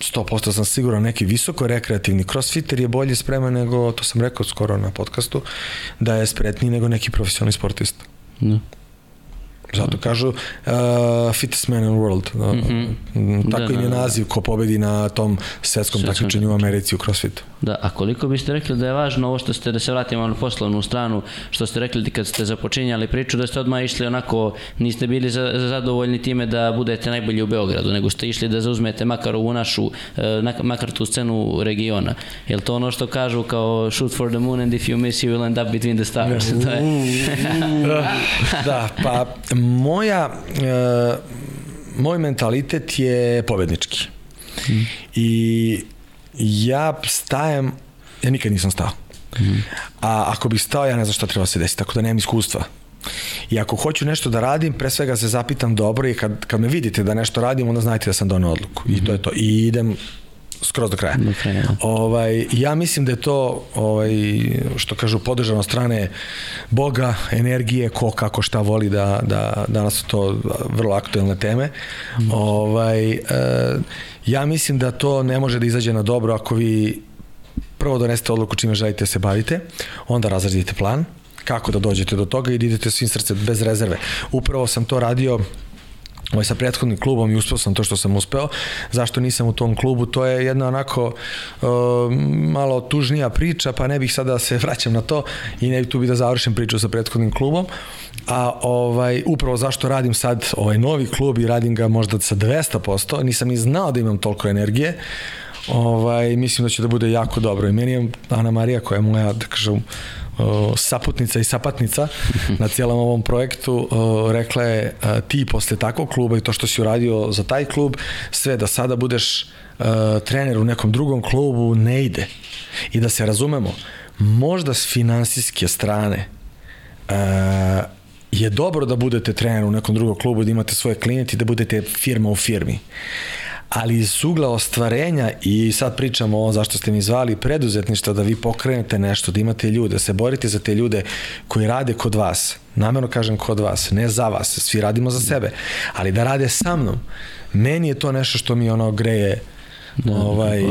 100% sam siguran neki visoko rekreativni crossfitter je bolje spreman nego, to sam rekao skoro na podcastu, da je spretniji nego neki profesionalni sportista. Da. Zato kažu uh, fittest man in the world. Mm -hmm. Tako Da, im je da, da. naziv ko pobedi na tom svetskom takmičenju u Americi u crossfitu. Da, a koliko biste rekli da je važno ovo što ste, da se vratimo na poslovnu stranu, što ste rekli kad ste započinjali priču, da ste odmah išli onako, niste bili za, za zadovoljni time da budete najbolji u Beogradu, nego ste išli da zauzmete makar ovu našu, e, na- makar tu scenu regiona. Je li to ono što kažu kao shoot for the moon and if you miss you will end up between the stars? [LAUGHS] to je, [LAUGHS] da, pa moja, e, moj mentalitet je pobednički. I ja stajem, ja nikad nisam stao. A ako bih stao, ja ne znam šta treba se desiti, tako da nemam iskustva. I ako hoću nešto da radim, pre svega se zapitam dobro i kad, kad me vidite da nešto radim, onda znajte da sam donao odluku. I to je to. I idem skroz do kraja. Do kraja, da. Ovaj, ja mislim da je to, ovaj, što kažu, podržano strane Boga, energije, ko kako šta voli da, da danas su to vrlo aktuelne teme. Mm. Ovaj, e, ja mislim da to ne može da izađe na dobro ako vi prvo donesete odluku čime želite da se bavite, onda razradite plan, kako da dođete do toga i da idete svim srce bez rezerve. Upravo sam to radio ovaj, sa prethodnim klubom i uspeo sam to što sam uspeo. Zašto nisam u tom klubu? To je jedna onako uh, malo tužnija priča, pa ne bih sada da se [LAUGHS] vraćam na to i ne bih tu bi da završim priču sa prethodnim klubom. A ovaj, upravo zašto radim sad ovaj novi klub i radim ga možda sa 200%, nisam ni znao da imam toliko energije, ovaj, mislim da će da bude jako dobro. I meni je Ana Marija, koja je moja, da kažem, saputnica i sapatnica na cijelom ovom projektu rekla je ti posle takvog kluba i to što si uradio za taj klub sve da sada budeš trener u nekom drugom klubu ne ide. I da se razumemo možda s finansijske strane je dobro da budete trener u nekom drugom klubu da imate svoje klijente i da budete firma u firmi ali iz ugla ostvarenja i sad pričamo o zašto ste mi zvali preduzetništvo da vi pokrenete nešto, da imate ljude, da se borite za te ljude koji rade kod vas. Namerno kažem kod vas, ne za vas, svi radimo za sebe, ali da rade sa mnom. Meni je to nešto što mi ono greje Da, ovaj,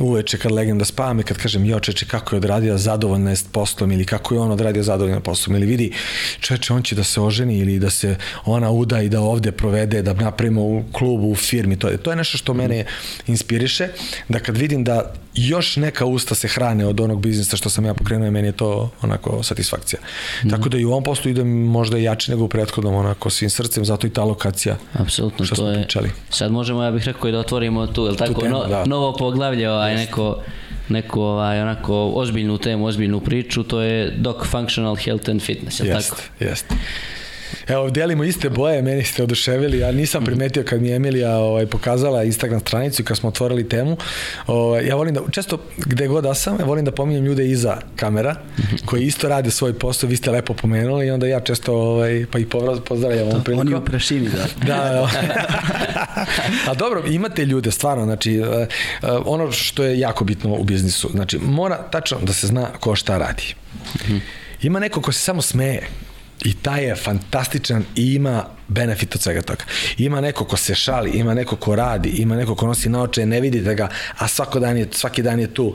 uveče kad legem da spavam i kad kažem jo čeče kako je odradio zadovoljno s poslom ili kako je on odradio zadovoljno poslom ili vidi čeče on će da se oženi ili da se ona uda i da ovde provede da napravimo u klubu u firmi to je, to je nešto što mene inspiriše da kad vidim da još neka usta se hrane od onog biznisa što sam ja pokrenuo i meni je to onako satisfakcija. Mm. Tako da i u ovom poslu idem možda jače nego u prethodnom onako svim srcem, zato i ta lokacija. Apsolutno, to je. Pričali. Sad možemo, ja bih rekao i da otvorimo tu, je tako, temu, no, da. novo poglavlje, ovaj, neko neku ovaj, onako ozbiljnu temu, ozbiljnu priču, to je Doc Functional Health and Fitness, je jest, tako? Jeste, Evo, delimo iste boje, meni ste oduševili, ja nisam primetio kad mi je Emilija ovaj, pokazala Instagram stranicu i kad smo otvorili temu. Ovaj, ja volim da, često gde god da sam, ja volim da pominjem ljude iza kamera, koji isto rade svoj posao, vi ste lepo pomenuli i onda ja često ovaj, pa i pozdravljam ovom priliku. Oni uprašini, [LAUGHS] da. da, da. [LAUGHS] A dobro, imate ljude, stvarno, znači, eh, eh, ono što je jako bitno u biznisu, znači, mora tačno da se zna ko šta radi. Ima neko ko se samo smeje, I taj je fantastičan i ima benefit od svega toga. Ima neko ko se šali, ima neko ko radi, ima neko ko nosi naoče, ne vidite ga, a svako dan je, svaki dan je tu.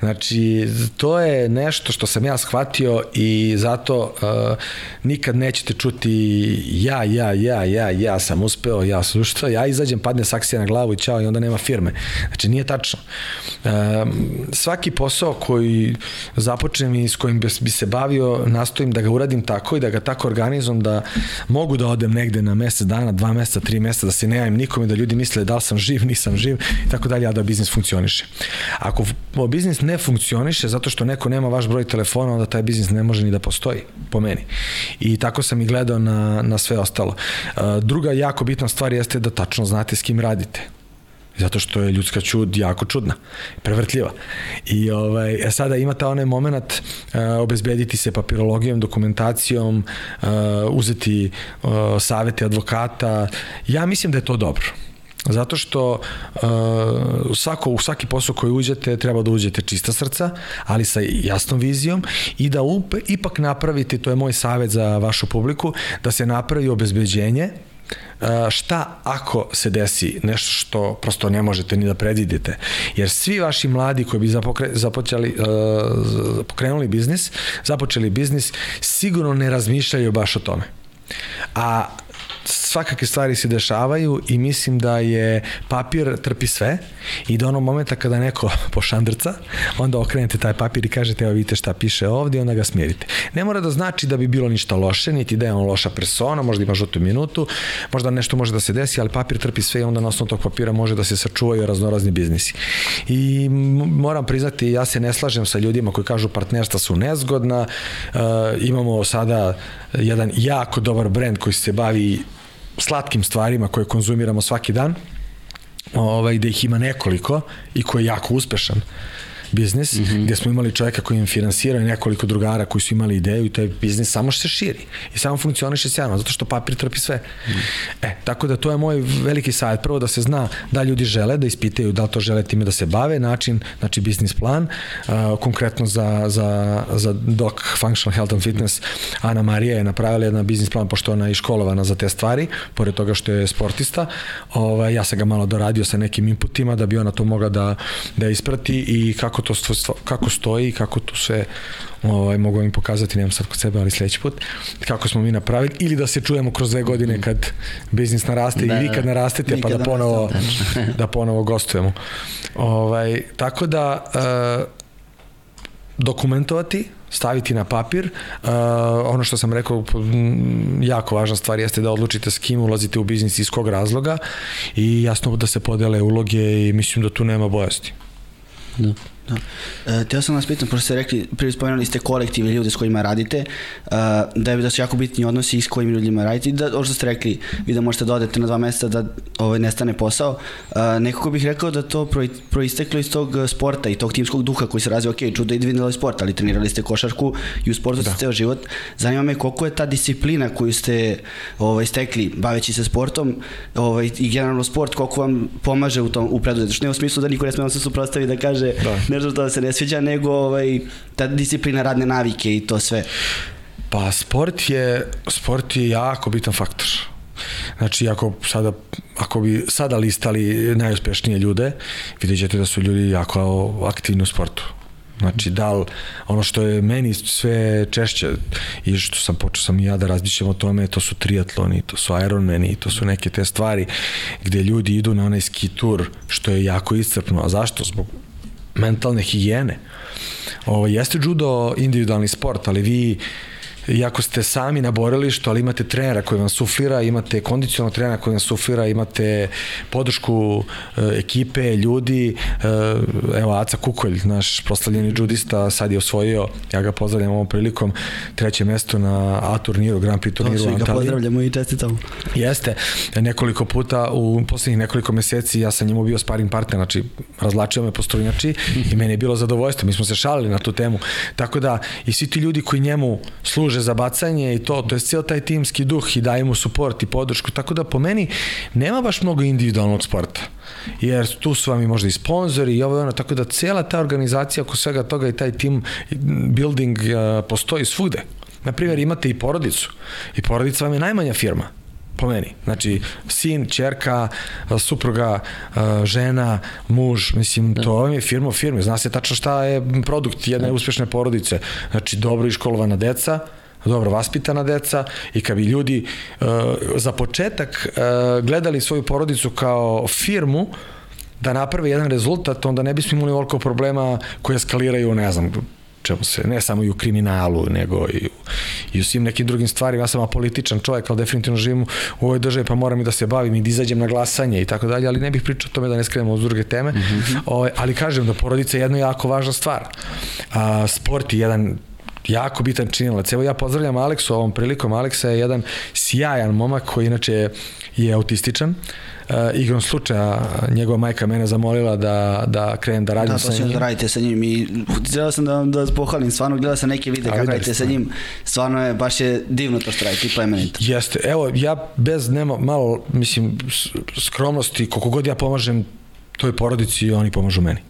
Znači, to je nešto što sam ja shvatio i zato uh, nikad nećete čuti ja, ja, ja, ja, ja sam uspeo, ja sam što, ja izađem, padne saksija na glavu i čao i onda nema firme. Znači, nije tačno. Uh, svaki posao koji započnem i s kojim bi se bavio, nastojim da ga uradim tako i da ga tako organizujem da mogu da odem negde negde na mesec dana, dva meseca, tri meseca, da se ne javim nikome, da ljudi misle da li sam živ, [LAUGHS] nisam živ i tako dalje, a da biznis funkcioniše. Ako biznis ne funkcioniše zato što neko nema vaš broj telefona, onda taj biznis ne može ni da postoji, po meni. I tako sam i gledao na, na sve ostalo. Druga jako bitna stvar jeste da tačno znate s kim radite Zato što je ljudska čud jako čudna, prevrtljiva. I ovaj, e sada imate onaj moment uh, obezbediti se papirologijom, dokumentacijom, uh, uzeti uh, savete advokata. Ja mislim da je to dobro. Zato što uh, svako, u svaki posao koji uđete treba da uđete čista srca, ali sa jasnom vizijom i da up, ipak napravite, to je moj savet za vašu publiku, da se napravi obezbeđenje šta ako se desi nešto što prosto ne možete ni da predvidite. Jer svi vaši mladi koji bi započeli, pokrenuli biznis, započeli biznis, sigurno ne razmišljaju baš o tome. A svakake stvari se dešavaju i mislim da je papir trpi sve i do onog momenta kada neko [LAUGHS] pošandrca, onda okrenete taj papir i kažete evo vidite šta piše ovdje onda ga smirite. Ne mora da znači da bi bilo ništa loše, niti da je on loša persona, možda ima žutu minutu, možda nešto može da se desi, ali papir trpi sve i onda na osnovu tog papira može da se sačuvaju raznorazni biznisi. I moram priznati, ja se ne slažem sa ljudima koji kažu partnerstva su nezgodna, uh, imamo sada jedan jako dobar brend koji se bavi slatkim stvarima koje konzumiramo svaki dan, ovaj, da ih ima nekoliko i koji je jako uspešan. Biznis, mm -hmm. gde smo imali čovjeka koji im finansira i nekoliko drugara koji su imali ideju i to je biznis samo se širi i samo funkcioniše sjajno, zato što papir trpi sve. Mm -hmm. E, tako da to je moj veliki savjet. Prvo da se zna da ljudi žele da ispitaju da li to žele time da se bave, način, znači biznis plan, uh, konkretno za, za, za Doc Functional Health and Fitness, Ana Marija je napravila jedan biznis plan, pošto ona je školovana za te stvari, pored toga što je sportista, ovaj, ja sam ga malo doradio sa nekim inputima da bi ona to mogla da, da isprati i kako to stvo, kako stoji i kako to sve ovaj, mogu vam pokazati, nemam sad kod sebe, ali sledeći put, kako smo mi napravili, ili da se čujemo kroz dve godine kad biznis naraste da, i vi kad narastete, pa da ponovo, [LAUGHS] da ponovo gostujemo. Ovaj, tako da, uh, dokumentovati, staviti na papir. Uh, ono što sam rekao, jako važna stvar jeste da odlučite s kim ulazite u biznis i iz kog razloga i jasno da se podele uloge i mislim da tu nema bojasti. Da. Da. E, teo sam vas pitan, pošto ste rekli, prije spomenuli ste kolektive ljude s kojima radite, e, da je da su jako bitni odnosi s kojim ljudima radite i da, ovo što ste rekli, vi da možete da odete na dva meseca da ovaj, nestane posao, e, nekako bih rekao da to pro, proisteklo iz tog sporta i tog timskog duha koji se razvija, ok, čudo individualni sport, ali trenirali ste košarku i u sportu da. ste ceo život. Zanima me koliko je ta disciplina koju ste ovaj, stekli baveći se sportom ovaj, i generalno sport, koliko vam pomaže u tom u preduzetništvu. Ne u smislu da niko ne sme se suprostavi da kaže da nešto što se ne sviđa, nego ovaj, ta disciplina radne navike i to sve. Pa sport je, sport je jako bitan faktor. Znači, ako sada, ako bi sada listali najuspešnije ljude, vidjet ćete da su ljudi jako aktivni u sportu. Znači, da li, ono što je meni sve češće i što sam počeo sam i ja da razmišljam o tome, to su triatloni, to su Ironmani, to su neke te stvari gde ljudi idu na onaj ski tur, što je jako iscrpno. A zašto? Zbog mentalne higijene. Ovo, jeste judo individualni sport, ali vi iako ste sami na borilištu, ali imate trenera koji vam suflira, imate kondicionalnog trenera koji vam suflira, imate podršku e, ekipe, ljudi, e, evo Aca Kukolj, naš proslavljeni judista, sad je osvojio, ja ga pozdravljam ovom prilikom, treće mesto na A turniru, Grand Prix turniru u Antaliji. ga pozdravljamo i čestitamo. Jeste, nekoliko puta u poslednjih nekoliko meseci ja sam njemu bio sparing partner, znači razlačio me po strunjači i meni je bilo zadovoljstvo, mi smo se šalili na tu temu, tako da i svi ti ljudi koji njemu služe služe za bacanje i to, to je cijel taj timski duh i daje mu suport i podršku, tako da po meni nema baš mnogo individualnog sporta jer tu su vam i možda i sponzori i ovo ono, tako da cijela ta organizacija oko svega toga i taj team building uh, postoji svude. Naprimjer, imate i porodicu i porodica vam je najmanja firma po meni. Znači, sin, čerka, supruga, žena, muž, mislim, da. to vam je firma u firmi. Zna se tačno šta je produkt jedne da. uspešne porodice. Znači, dobro iškolovana deca, dobro vaspitana deca i kad bi ljudi uh, za početak uh, gledali svoju porodicu kao firmu da naprave jedan rezultat, onda ne bismo imali ovoliko problema koje eskaliraju, ne znam, čemu se, ne samo i u kriminalu, nego i u, i u svim nekim drugim stvarima. Ja sam apolitičan čovjek, ali definitivno živim u ovoj državi, pa moram i da se bavim i da izađem na glasanje i tako dalje, ali ne bih pričao o tome da ne skrenemo uz druge teme. Mm -hmm. o, ovaj, ali kažem da porodica je jedna jako važna stvar. A, sport je jedan jako bitan činilac. Evo ja pozdravljam Aleksu ovom prilikom. Aleksa je jedan sjajan momak koji inače je autističan. Uh, igrom slučaja njegova majka mene zamolila da, da krenem da radim da, sa njim. Da, radite sa njim i htio sam da, da pohvalim, stvarno gledao sam neke videe kako radite sa njim, stvarno je, baš je divno to što radite i plemenito. Jeste, evo ja bez nema malo, mislim, skromnosti, koliko god ja pomažem toj porodici, oni pomažu meni.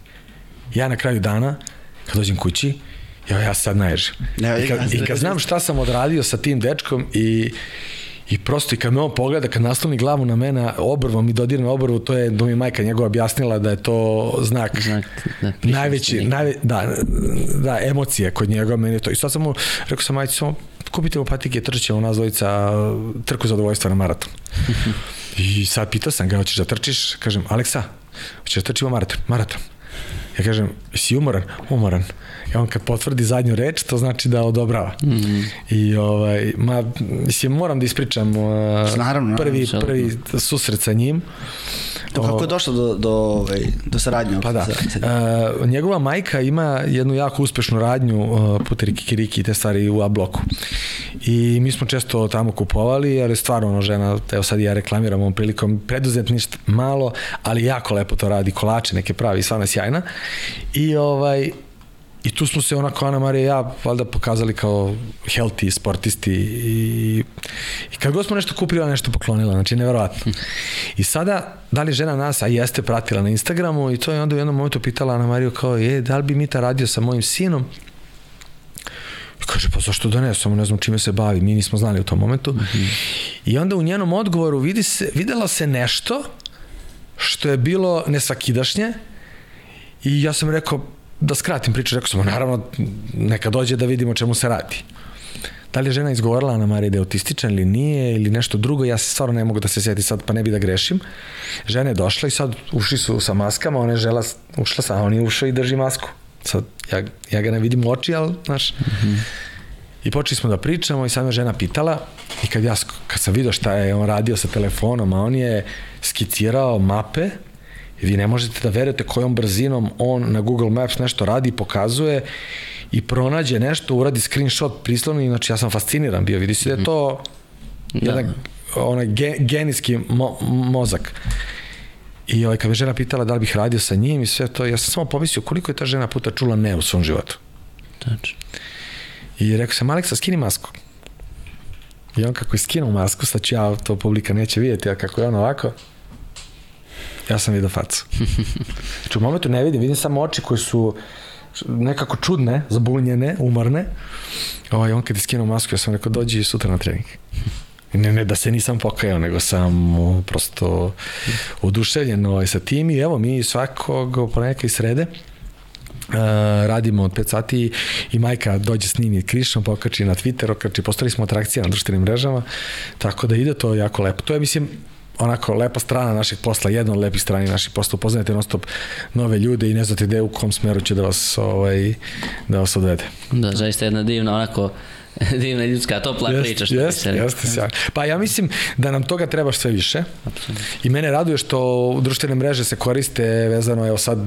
Ja na kraju dana, kad dođem kući, ja, ja sad naježim. I kad, I kad znam šta sam odradio sa tim dečkom i I prosto i kad me on pogleda, kad nasloni glavu na mene, obrvom i dodirne obrvu, to je, do mi majka njegova objasnila da je to znak, znak da, najveći, najve, da, da, emocije kod njega, meni to. I sad sam mu, rekao sam, majci, samo kupite mu patike, trčit ćemo nas dvojica trku zadovoljstva na maraton. I sad pitao sam ga, hoćeš da trčiš? Kažem, Aleksa, hoćeš da trčimo maraton? Maraton. Ja kažem, si umoran? Umoran. I on kad potvrdi zadnju reč, to znači da odobrava. Mm -hmm. I ovaj, ma, mislim, moram da ispričam uh, naravno, prvi, naravno, prvi susret sa njim. To kako je došlo do, do, ovaj, do saradnje? Pa da. Uh, njegova majka ima jednu jako uspešnu radnju uh, puter Kikiriki i te stvari u A-bloku. I mi smo često tamo kupovali, ali stvarno ono žena, evo sad ja reklamiram ovom prilikom, preduzetništvo malo, ali jako lepo to radi, kolače neke pravi, stvarno je sjajna. I ovaj, I tu smo se onako Ana Marija i ja valjda pokazali kao healthy sportisti i, i kad god smo nešto kupili, nešto poklonila, znači neverovatno. [LAUGHS] I sada, da li žena nas, a jeste pratila na Instagramu i to je onda u jednom momentu pitala Ana Mariju kao, je, da li bi Mita radio sa mojim sinom? I kaže, pa zašto da ne, samo ne znam čime se bavi, mi nismo znali u tom momentu. Mm -hmm. I onda u njenom odgovoru vidi se, videla se nešto što je bilo nesvakidašnje i ja sam rekao, da skratim priču, rekao sam, naravno, neka dođe da vidimo čemu se radi. Da li je žena izgovorila Ana Marija da je autističan ili nije ili nešto drugo, ja se stvarno ne mogu da se sjeti sad pa ne bi da grešim. Žena je došla i sad ušli su sa maskama, ona je žela, ušla sa, on je ušao i drži masku. Sad, ja, ja ga ne vidim u oči, ali, znaš, mm -hmm. I počeli smo da pričamo i sad me žena pitala i kad ja, kad sam vidio šta je on radio sa telefonom, a on je skicirao mape I vi ne možete da verujete kojom brzinom on na Google Maps nešto radi, pokazuje i pronađe nešto, uradi screenshot prislovni, znači ja sam fasciniran bio, vidi se da je to da. jedan onaj ge, genijski mo, mozak. I ovaj, kad me žena pitala da li bih radio sa njim i sve to, ja sam samo pomislio koliko je ta žena puta čula ne u svom životu. Tačno. I rekao sam, Aleksa, skini masku. I on kako je skinuo masku, sad ću ja, to publika neće vidjeti, a kako je on ovako, Ja sam vidio facu. Znači u momentu ne vidim, vidim samo oči koje su nekako čudne, zabunjene, umorne. Ovaj, on kad je skinuo masku, ja sam rekao, dođi sutra na trening. Ne, ne da se nisam pokajao, nego sam prosto oduševljen ovaj, sa tim i evo mi svakog ponedjeljka i srede Uh, radimo od 5 sati i majka dođe s njim i krišom, pokači na Twitter, okači, postali smo atrakcije na društvenim mrežama, tako da ide to jako lepo. To je, mislim, onako lepa strana našeg posla, jedna od lepih strani našeg posla, upoznajete non stop nove ljude i ne znate gde u kom smeru će da vas, ovaj, da vas odvede. Da, zaista jedna divna onako [LAUGHS] divna ljudska topla jest, priča što jest, Jeste, sjajno. Pa ja mislim da nam toga treba sve više. Absolutno. I mene raduje što društvene mreže se koriste vezano, evo sad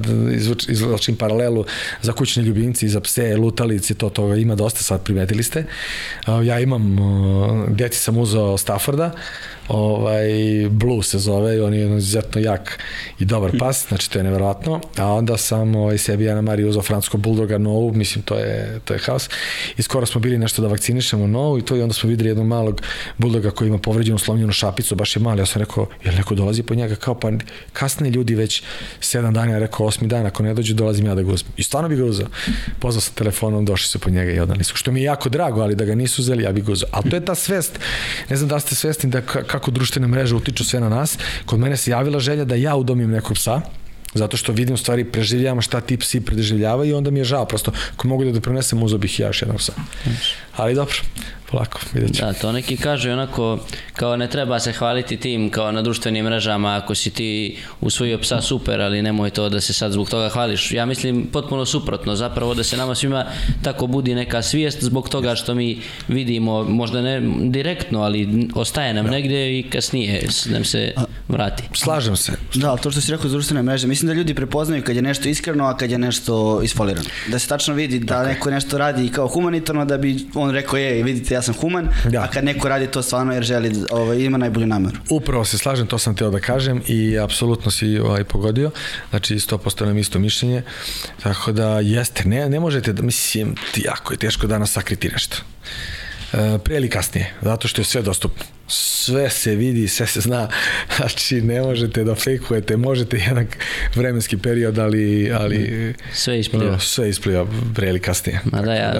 izvlačim paralelu za kućne ljubimci, za pse, lutalici, to toga ima dosta sad primetili ste. Ja imam, djeci sam uzao Stafforda, ovaj, Blue se zove i on je izuzetno jak i dobar pas, znači to je neverovatno, a onda sam ovaj, sebi Ana Marija uzao francuskog buldoga novu, mislim to je, to je haos i skoro smo bili nešto da vakcinišemo novu i to i onda smo videli jednog malog buldoga koji ima povređenu slomljenu šapicu, baš je mali, ja sam rekao, jel neko dolazi po njega, kao pa kasne ljudi već 7 dana, ja rekao 8 dana, ako ne dođe dolazim ja da ga uzmem. I stvarno bi ga uzao. Pozvao sam telefonom, došli su po njega i odnali su. Što mi je jako drago, ali da ga nisu uzeli, ja bih ga uzao. Ali to je ta svest, ne znam da ste svesni da kako društvene mreže utiču sve na nas. Kod mene se javila želja da ja udomim nekog psa, zato što vidim stvari preživljavam šta ti psi preživljavaju i onda mi je žao prosto ako mogu da doprinesem uzao bih ja još jednog psa. Ali dobro polako, vidjet ću. Da, to neki kažu onako, kao ne treba se hvaliti tim kao na društvenim mrežama, ako si ti usvojio psa super, ali nemoj to da se sad zbog toga hvališ. Ja mislim potpuno suprotno, zapravo da se nama svima tako budi neka svijest zbog toga što mi vidimo, možda ne direktno, ali ostaje nam da. negde i kasnije nam se vrati. Slažem se. Da, to što si rekao za društvene mreže, mislim da ljudi prepoznaju kad je nešto iskreno, a kad je nešto isfolirano. Da se tačno vidi da okay. neko nešto radi kao humanitarno, da bi on rekao, je, vidite, ja sam human, da. a kad neko radi to stvarno jer želi, ovaj, ima najbolju nameru. Upravo se slažem, to sam teo da kažem i apsolutno si ovaj, pogodio, znači 100% nam isto mišljenje, tako da jeste, ne, ne možete da, mislim, jako je teško danas sakriti nešto. E, prije ili kasnije, zato što je sve dostupno sve se vidi, sve se zna, znači ne možete da fejkujete, možete jedan vremenski period, ali, ali sve ispliva. No, sve ispliva pre ili kasnije. Ma da, ja,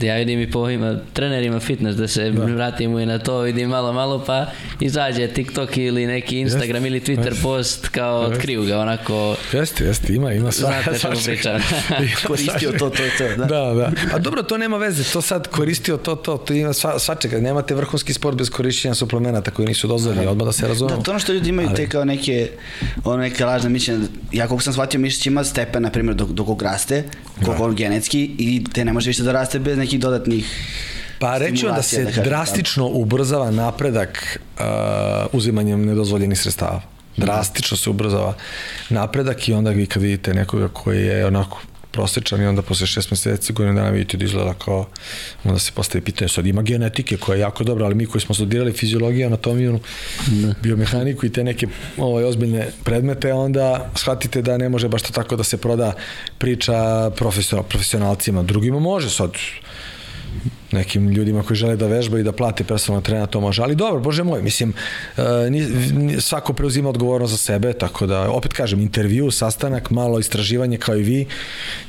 da. ja vidim i po ovima trenerima fitness, da se da. vratimo i na to, vidim malo, malo, pa izađe TikTok ili neki Instagram jeste, ili Twitter jeste. post, kao jeste. otkriju ga, onako... Jeste, jeste, ima, ima sva, Znate čemu pričam. [LAUGHS] [LAUGHS] koristio to, to, to. Da. da, da. A dobro, to nema veze, to sad koristio to, to, to ima sva, svačega, nemate vrhunski sport bez korišćenja suplemenata koji nisu dozvoljeni, odmah da se razumemo. Da, to ono što ljudi imaju Ali... te kao neke, ono neke lažne mišljenja, ja koliko sam shvatio mišić ima stepen, na primjer, dok, dok raste, koliko da. on genetski i te ne može više da raste bez nekih dodatnih Pa reći da se da drastično ubrzava napredak uh, uzimanjem nedozvoljenih sredstava. Drastično se ubrzava napredak i onda vi kad vidite nekoga koji je onako prosječan i onda posle šest meseci godinu dana vidite da izgleda kao onda se postaje pitanje sad ima genetike koja je jako dobra ali mi koji smo studirali fiziologiju, anatomiju da. biomehaniku i te neke ovaj, ozbiljne predmete onda shvatite da ne može baš to tako da se proda priča profesionalcima drugima može sad nekim ljudima koji žele da vežbaju i da plate personalno trena, to može. Ali dobro, bože moj, mislim, uh, svako preuzima odgovornost za sebe, tako da, opet kažem, intervju, sastanak, malo istraživanje kao i vi,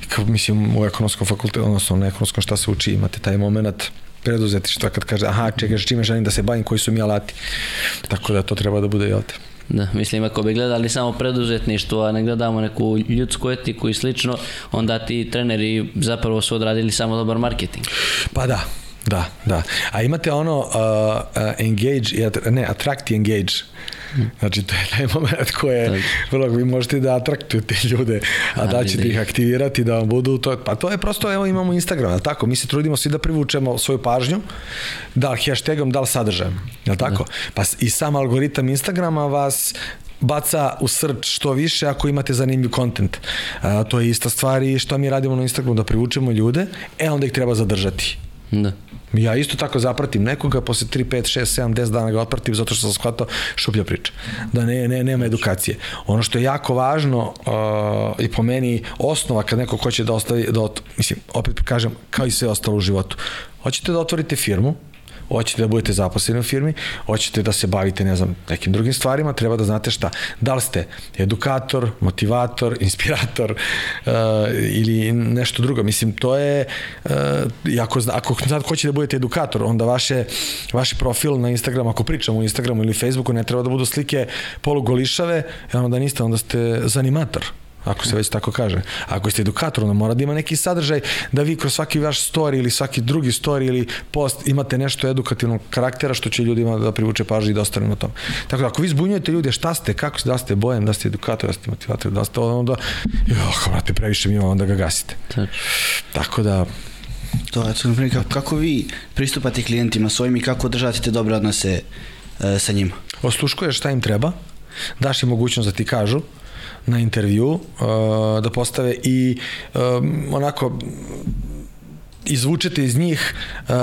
kao, mislim, u ekonomskom fakultetu, odnosno na ekonomskom šta se uči, imate taj moment preduzetištva kad kaže, aha, čekaj, čime želim da se bavim, koji su mi alati. Tako da to treba da bude i ovde. Da, mislim ako bi gledali samo preduzetništvo, a ne gledamo neku ljudsku etiku i slično, onda ti treneri zapravo su odradili samo dobar marketing. Pa da, da, da. A imate ono uh, uh, engage, ne, attract i engage. Znači, to je taj [LAUGHS] moment koje vrlo, vi možete da atraktujete ljude, a da ćete ih aktivirati da vam budu to. Pa to je prosto, evo imamo Instagram, je tako? Mi se trudimo svi da privučemo svoju pažnju, da li hashtagom, da li sadržajem, je tako? Da. Pa i sam algoritam Instagrama vas baca u srč što više ako imate zanimljiv kontent. A, to je ista stvar i što mi radimo na Instagramu, da privučemo ljude, e onda ih treba zadržati. Da. Ja isto tako zapratim nekoga, posle 3, 5, 6, 7, 10 dana ga otpratim zato što sam shvatao šuplja priča. Da ne, ne, nema edukacije. Ono što je jako važno uh, i po meni osnova kad neko hoće da ostavi, da, mislim, opet kažem, kao i sve ostalo u životu. Hoćete da otvorite firmu, hoćete da budete zaposleni u firmi, hoćete da se bavite, ne znam, nekim drugim stvarima, treba da znate šta. Da li ste edukator, motivator, [LAUGHS] inspirator uh, ili nešto drugo. Mislim, to je, uh, ako, ako sad hoćete da budete edukator, onda vaše, vaš profil na Instagramu, ako pričamo u Instagramu ili Facebooku, ne treba da budu slike polugolišave, onda niste, onda ste zanimator ako se već tako kaže. Ako ste edukator, onda mora da ima neki sadržaj da vi kroz svaki vaš story ili svaki drugi story ili post imate nešto edukativnog karaktera što će ljudima da privuče pažnju i da ostane na tom. Tako da ako vi zbunjujete ljude šta ste, kako ste, da ste bojem, da ste edukator, da ste motivator, da ste onda, jo, brate, previše mi onda ga gasite. Tako da, To je, kako, kako vi pristupate klijentima svojim i kako držate te dobre odnose e, sa njima? Osluškuješ šta im treba, daš im mogućnost da ti kažu, na intervju uh, da postave i um, onako izvučete iz njih uh,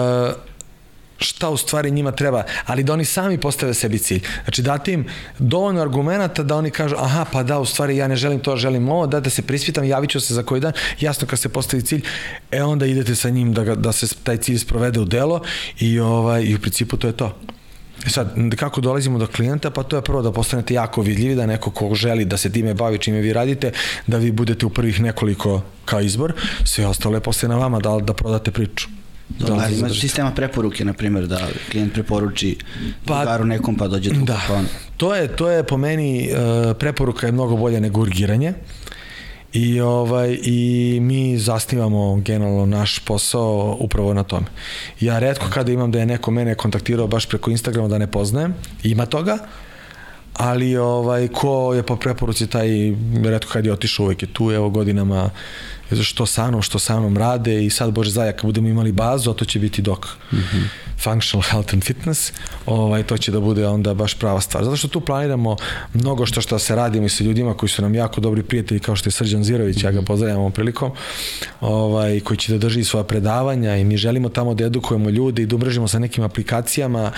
šta u stvari njima treba, ali da oni sami postave sebi cilj. Znači date im dovoljno argumenta da oni kažu aha pa da u stvari ja ne želim to, želim ovo, da, da se prispitam, javit ću se za koji dan, jasno kad se postavi cilj, e onda idete sa njim da, ga, da se taj cilj sprovede u delo i, ovaj, i u principu to je to. E sad, kako dolazimo do klijenta? Pa to je prvo da postanete jako vidljivi, da neko ko želi da se time bavi čime vi radite, da vi budete u prvih nekoliko kao izbor, sve ostalo je posle na vama da, da prodate priču. Da, da ima sistema preporuke, na primjer, da klijent preporuči pa, drugaru nekom pa dođe tu da. pa on. To je, to je po meni, uh, preporuka je mnogo bolje nego urgiranje. Uh, I, ovaj, I mi zasnivamo generalno naš posao upravo na tome. Ja redko kada imam da je neko mene kontaktirao baš preko Instagrama da ne poznajem, ima toga, ali ovaj, ko je po preporuci taj, redko kad je otišao, uvek je tu, evo godinama što sa mnom, što sa mnom rade i sad, Bože zaja, kad budemo imali bazu, a to će biti dok mm -hmm. functional health and fitness, ovaj, to će da bude onda baš prava stvar. Zato što tu planiramo mnogo što što se radimo i sa ljudima koji su nam jako dobri prijatelji, kao što je Srđan Zirović, mm -hmm. ja ga mhm. pozdravljam ovom prilikom, ovaj, koji će da drži svoja predavanja i mi želimo tamo da edukujemo ljude i da umrežimo sa nekim aplikacijama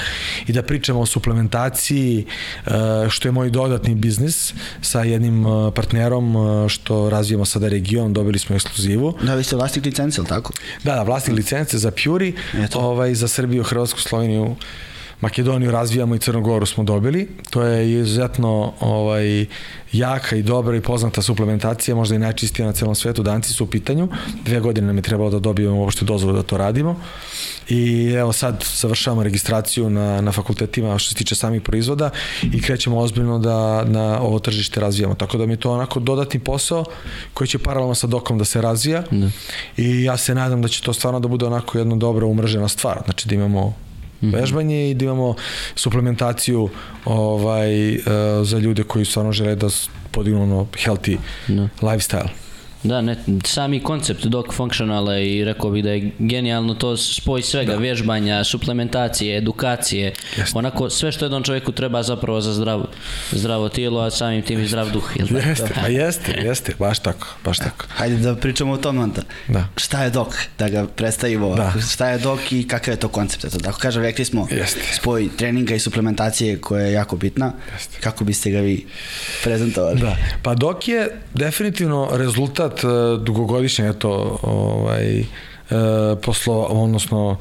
i da pričamo o suplementaciji, eh, što je moj dodatni biznis sa jednim eh, partnerom eh, što razvijamo sada region, dobili smo ekskluzivu. Da, vi ste vlasnik licence, ili tako? Da, da, vlasnik licence za Puri, ovaj, za Srbiju, Hrvatsku, Sloveniju, Makedoniju razvijamo i Crnogoru smo dobili. To je izuzetno ovaj, jaka i dobra i poznata suplementacija, možda i najčistija na celom svetu. Danci su u pitanju. Dve godine nam je trebalo da dobijemo uopšte dozvolu da to radimo. I evo sad završavamo registraciju na, na fakultetima što se tiče samih proizvoda i krećemo ozbiljno da na ovo tržište razvijamo. Tako da mi je to onako dodatni posao koji će paralelno sa dokom da se razvija da. i ja se nadam da će to stvarno da bude onako jedna dobra umržena stvar. Znači da imamo. Vežbanje i da imamo suplementaciju ovaj, uh, za ljude koji stvarno žele da podignu ono healthy no. Da. lifestyle. Da, ne, sami koncept dok functionala i rekao bih da je genijalno to spoj svega, da. vježbanja, suplementacije, edukacije, Jeste. onako sve što jednom čovjeku treba zapravo za zdrav, zdravo tijelo, a samim tim i zdrav duh. Jel tako? Jeste, pa jeste, jeste, baš tako, baš tako. Hajde da pričamo o tome onda. Da. Šta je dok? Da ga predstavimo. Da. Šta je dok i kakav je to koncept? Eto, Tako kažem, rekli smo Jeste. spoj treninga i suplementacije koja je jako bitna. Jeste. Kako biste ga vi prezentovali? Da, pa dok je definitivno rezultat uh, dugogodišnje eto ovaj uh, poslo odnosno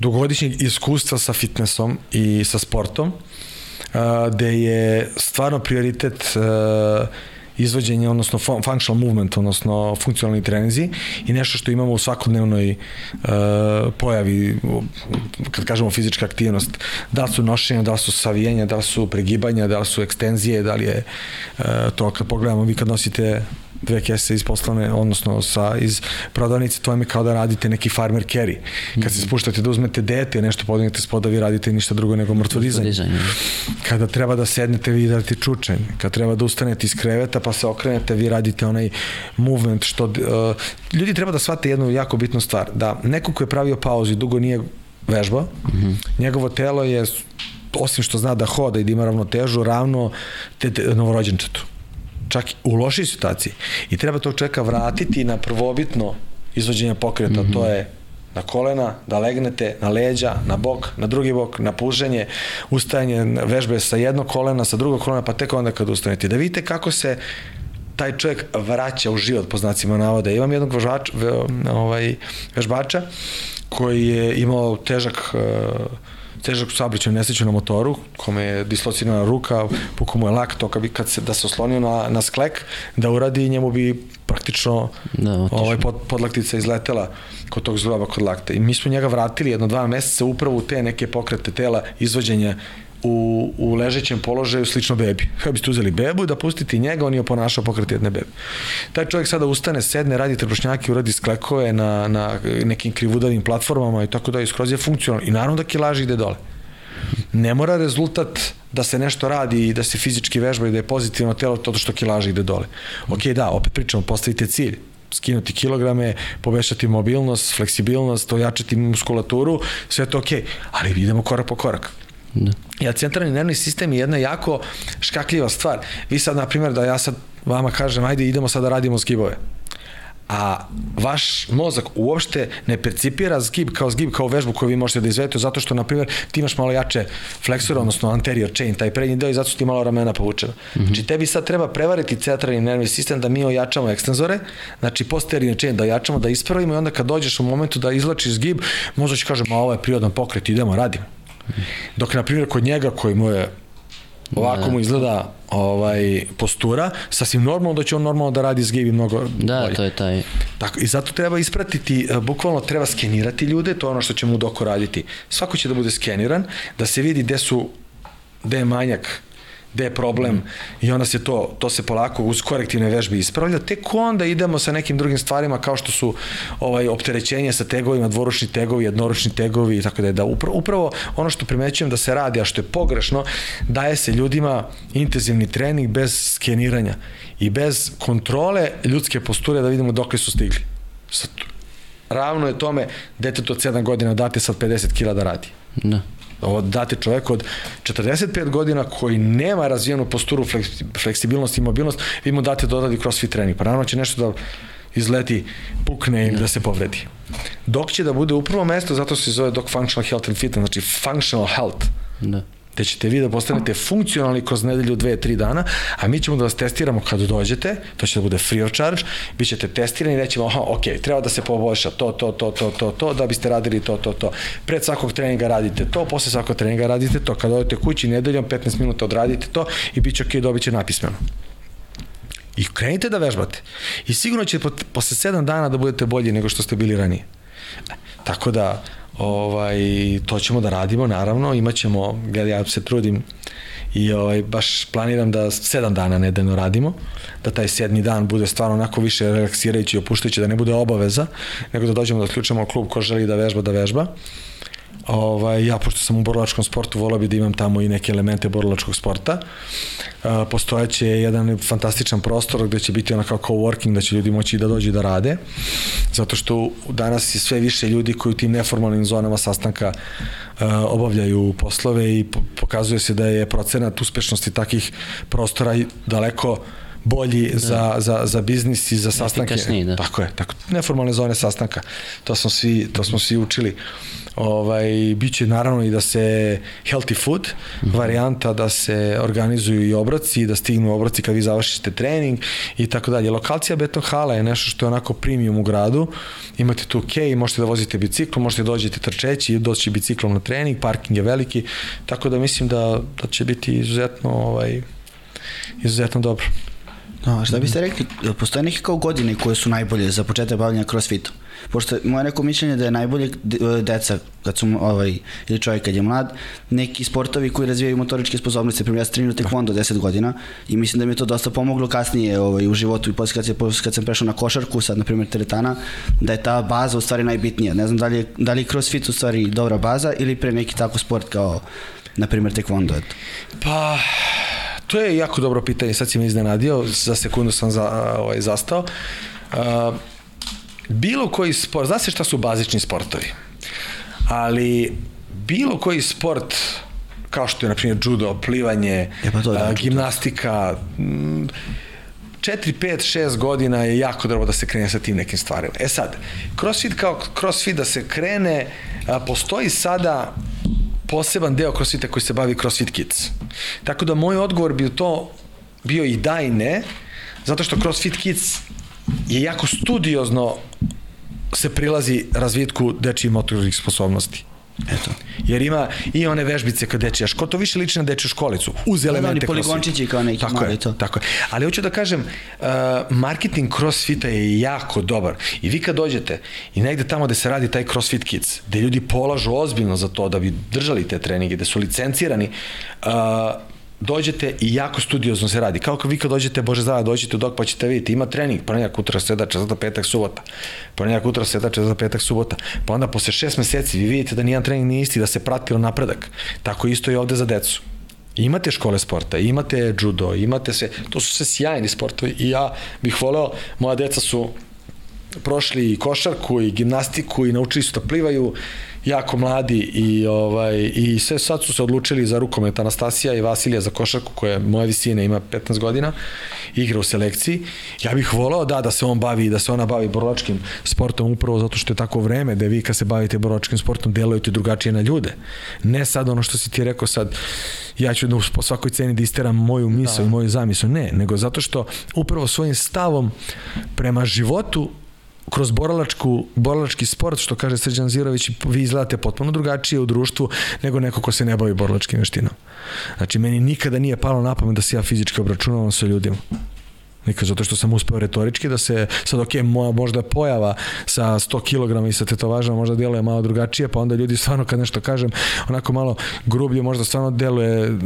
dugogodišnjeg iskustva sa fitnessom i sa sportom uh, gde je stvarno prioritet uh, izvođenje, odnosno fun- functional movement, odnosno funkcionalni treninzi i nešto što imamo u svakodnevnoj uh, pojavi, kad kažemo fizička aktivnost, da su nošenja, da su savijenja, da su pregibanja, da su ekstenzije, da li je uh, to kad pogledamo, vi kad nosite dve kese iz poslovne, odnosno sa, iz prodavnice, to vam je kao da radite neki farmer carry. Kad se spuštate da uzmete dete, nešto podignete spoda, vi radite ništa drugo nego mrtvodizanje. Mrtvodizanje, Kada treba da sednete, vi radite čučanj. Kad treba da ustanete iz kreveta pa se okrenete, vi radite onaj movement što... Uh, ljudi treba da shvate jednu jako bitnu stvar, da neko ko je pravio pauzu i dugo nije vežba, mm -hmm. njegovo telo je osim što zna da hoda i da ima ravnotežu, ravno te, te novorođenčetu čak u lošoj situaciji. I treba tog čovjeka vratiti na prvobitno izvođenje pokreta, mm -hmm. to je na kolena, da legnete, na leđa, na bok, na drugi bok, na puženje, ustajanje vežbe sa jednog kolena, sa drugog kolena, pa tek onda kad ustanete. Da vidite kako se taj čovjek vraća u život, po znacima navoda. Imam jednog vežbača, ovaj, vežbača koji je imao težak uh, težak saobraćajnu nesreću na motoru, kome je dislocirana ruka, pukao mu je lak, to kad, bi, kad se, da se oslonio na, na sklek, da uradi, njemu bi praktično Da, ovaj pod, podlaktica izletela kod tog zgloba kod lakta. I mi smo njega vratili jedno dva meseca upravo u te neke pokrete tela, izvođenja u, u ležećem položaju slično bebi. Kada biste uzeli bebu i da pustite i njega, on je ponašao pokret jedne bebe. Taj čovjek sada ustane, sedne, radi trbušnjake, uradi sklekove na, na nekim krivudavim platformama i tako da skroz je funkcionalno. I naravno da kilaži ide dole. Ne mora rezultat da se nešto radi i da se fizički vežba i da je pozitivno telo to što kilaža ide dole. Ok, da, opet pričamo, postavite cilj skinuti kilograme, povećati mobilnost, fleksibilnost, ojačati muskulaturu, sve to ok, ali idemo korak po korak. Da. Ja, centralni nervni sistem je jedna jako škakljiva stvar. Vi sad, na primjer, da ja sad vama kažem, ajde idemo sad da radimo zgibove a vaš mozak uopšte ne percipira zgib kao zgib, kao vežbu koju vi možete da izvedete, zato što, na primjer, ti imaš malo jače fleksora, odnosno anterior chain, taj prednji deo i zato su ti malo ramena povučena. Mm -hmm. Znači, tebi sad treba prevariti centralni nervni sistem da mi ojačamo ekstenzore, znači posterior chain da ojačamo, da ispravimo i onda kad dođeš u momentu da izlačiš zgib, možda će kažem, a ovo je prirodan pokret, idemo, radimo. Dok, na primjer, kod njega koji mu je ovako mu izgleda ovaj postura, sasvim normalno da će on normalno da radi i mnogo Da, bolje. to je taj... Tako, I zato treba ispratiti, e, bukvalno treba skenirati ljude, to je ono što ćemo u doku raditi. Svako će da bude skeniran, da se vidi gde su, gde je manjak, gde je problem i onda se to, to se polako uz korektivne vežbe ispravlja, tek onda idemo sa nekim drugim stvarima kao što su ovaj opterećenje sa tegovima, dvoručni tegovi, jednoručni tegovi i tako da je da upravo, upravo ono što primećujem da se radi, a što je pogrešno, daje se ljudima intenzivni trening bez skeniranja i bez kontrole ljudske posture da vidimo dokle su stigli. Sad, ravno je tome detetu od 7 godina date sad 50 kila da radi. Da. Ovo date čovek od 45 godina koji nema razvijenu posturu, fleksibilnost i mobilnost, vi mu date da odredi crossfit trening. Pa naravno će nešto da izleti, pukne ili da se povredi. Dok će da bude u prvo mesto, zato se zove Dok Functional Health and Fitness, znači functional health. Da. Te ćete vi da postanete funkcionalni kroz nedelju, dve, tri dana, a mi ćemo da vas testiramo kad dođete, to će da bude free of charge, bit ćete testirani i rećemo, aha, ok, treba da se poboljša to, to, to, to, to, to, da biste radili to, to, to. Pred svakog treninga radite to, posle svakog treninga radite to, kad odete kući nedeljom, 15 minuta odradite to i bit će ok, dobit će napismeno. I krenite da vežbate. I sigurno će posle 7 dana da budete bolji nego što ste bili ranije. Tako da, ovaj, to ćemo da radimo, naravno, imaćemo, gledaj, ja se trudim i ovaj, baš planiram da sedam dana nedeljno radimo, da taj sedmi dan bude stvarno onako više relaksirajući i opuštajući, da ne bude obaveza, nego da dođemo da ključamo klub ko želi da vežba, da vežba. Ovaj, ja, pošto sam u borilačkom sportu, volao bi da imam tamo i neke elemente borilačkog sporta. Postojeće je jedan fantastičan prostor gde će biti ona kao coworking, da će ljudi moći da dođu da rade. Zato što danas je sve više ljudi koji u tim neformalnim zonama sastanka uh, obavljaju poslove i pokazuje se da je procenat uspešnosti takih prostora daleko bolji da. za, za, za biznis i za sastanke. Da. Tako je, tako, neformalne zone sastanka. To smo svi, to smo svi učili. Ovaj, biće naravno i da se healthy food, mm -hmm. varijanta da se organizuju i obroci, da stignu obroci kad vi završite trening i tako dalje. Lokacija Beton Hala je nešto što je onako premium u gradu. Imate tu kej, možete da vozite bicikl, možete da dođete trčeći, doći biciklom na trening, parking je veliki, tako da mislim da, da će biti izuzetno ovaj, izuzetno dobro. No, šta biste rekli, postoje neke kao godine koje su najbolje za početak bavljanja crossfitom? Pošto moje neko mišljenje da je najbolje deca, kad su, ovaj, ili čovjek kad je mlad, neki sportovi koji razvijaju motoričke sposobnosti, primjer ja sam trenirao tekvondo 10 godina i mislim da mi je to dosta pomoglo kasnije ovaj, u životu i posle kad, posle kad sam prešao na košarku, sad na primjer teretana, da je ta baza u stvari najbitnija. Ne znam da li je, da li je crossfit u stvari dobra baza ili pre neki tako sport kao na primjer tekvondo. Pa, to je jako dobro pitanje, sad si me iznenadio, za sekundu sam za, ovaj, zastao. Uh, bilo koji sport, zna se šta su bazični sportovi, ali bilo koji sport kao što je na primjer judo, plivanje, e pa to je, a, gimnastika, 4, 5, 6 godina je jako dobro da se krene sa tim nekim stvarima. E sad, crossfit kao crossfit da se krene, a, postoji sada poseban deo crossfita koji se bavi crossfit kids. Tako da moj odgovor bi to bio i da i ne, zato što crossfit kids je jako studiozno se prilazi razvitku dečijih motornih sposobnosti. Eto. Jer ima i one vežbice kad dečija škola, to više liči na dečiju školicu, uz da, da, elemente da, poligončići kao neki tako je, to. Tako je. Ali hoću da kažem, uh, marketing crossfita je jako dobar. I vi kad dođete i negde tamo gde se radi taj crossfit kids, gde ljudi polažu ozbiljno za to da bi držali te treninge, da su licencirani, uh, dođete i jako studiozno se radi. Kao kad vi kad dođete, Bože zdrava, dođete u dok pa ćete vidjeti, ima trening, ponedjak, utra, sreda, četvrta, petak, subota. Ponedjak, utra, sreda, četvrta, petak, subota. Pa onda posle šest meseci vi vidite da nijedan trening nije isti, da se pratilo napredak. Tako isto i ovde za decu. Imate škole sporta, imate judo, imate sve, to su sve sjajni sportovi i ja bih voleo, moja deca su prošli i košarku i gimnastiku i naučili su da plivaju jako mladi i ovaj i sve sad su se odlučili za rukomet Anastasija i Vasilija za košarku koja je moje visine ima 15 godina igra u selekciji. Ja bih voleo da da se on bavi da se ona bavi borilačkim sportom upravo zato što je tako vreme da vi kad se bavite borilačkim sportom delujete drugačije na ljude. Ne sad ono što si ti rekao sad ja ću da po svakoj ceni da isteram moju misl da. i moju zamislu ne nego zato što upravo svojim stavom prema životu kroz boralačku, boralački sport, što kaže Srđan Zirović, vi izgledate potpuno drugačije u društvu nego neko ko se ne bavi boralačkim veštinom. Znači, meni nikada nije palo na pamet da se ja fizički obračunavam sa ljudima. Nikad, zato što sam uspeo retorički da se, sad ok, moja možda pojava sa 100 kg i sa tetovažama možda deluje malo drugačije, pa onda ljudi stvarno kad nešto kažem, onako malo grublje možda stvarno deluje,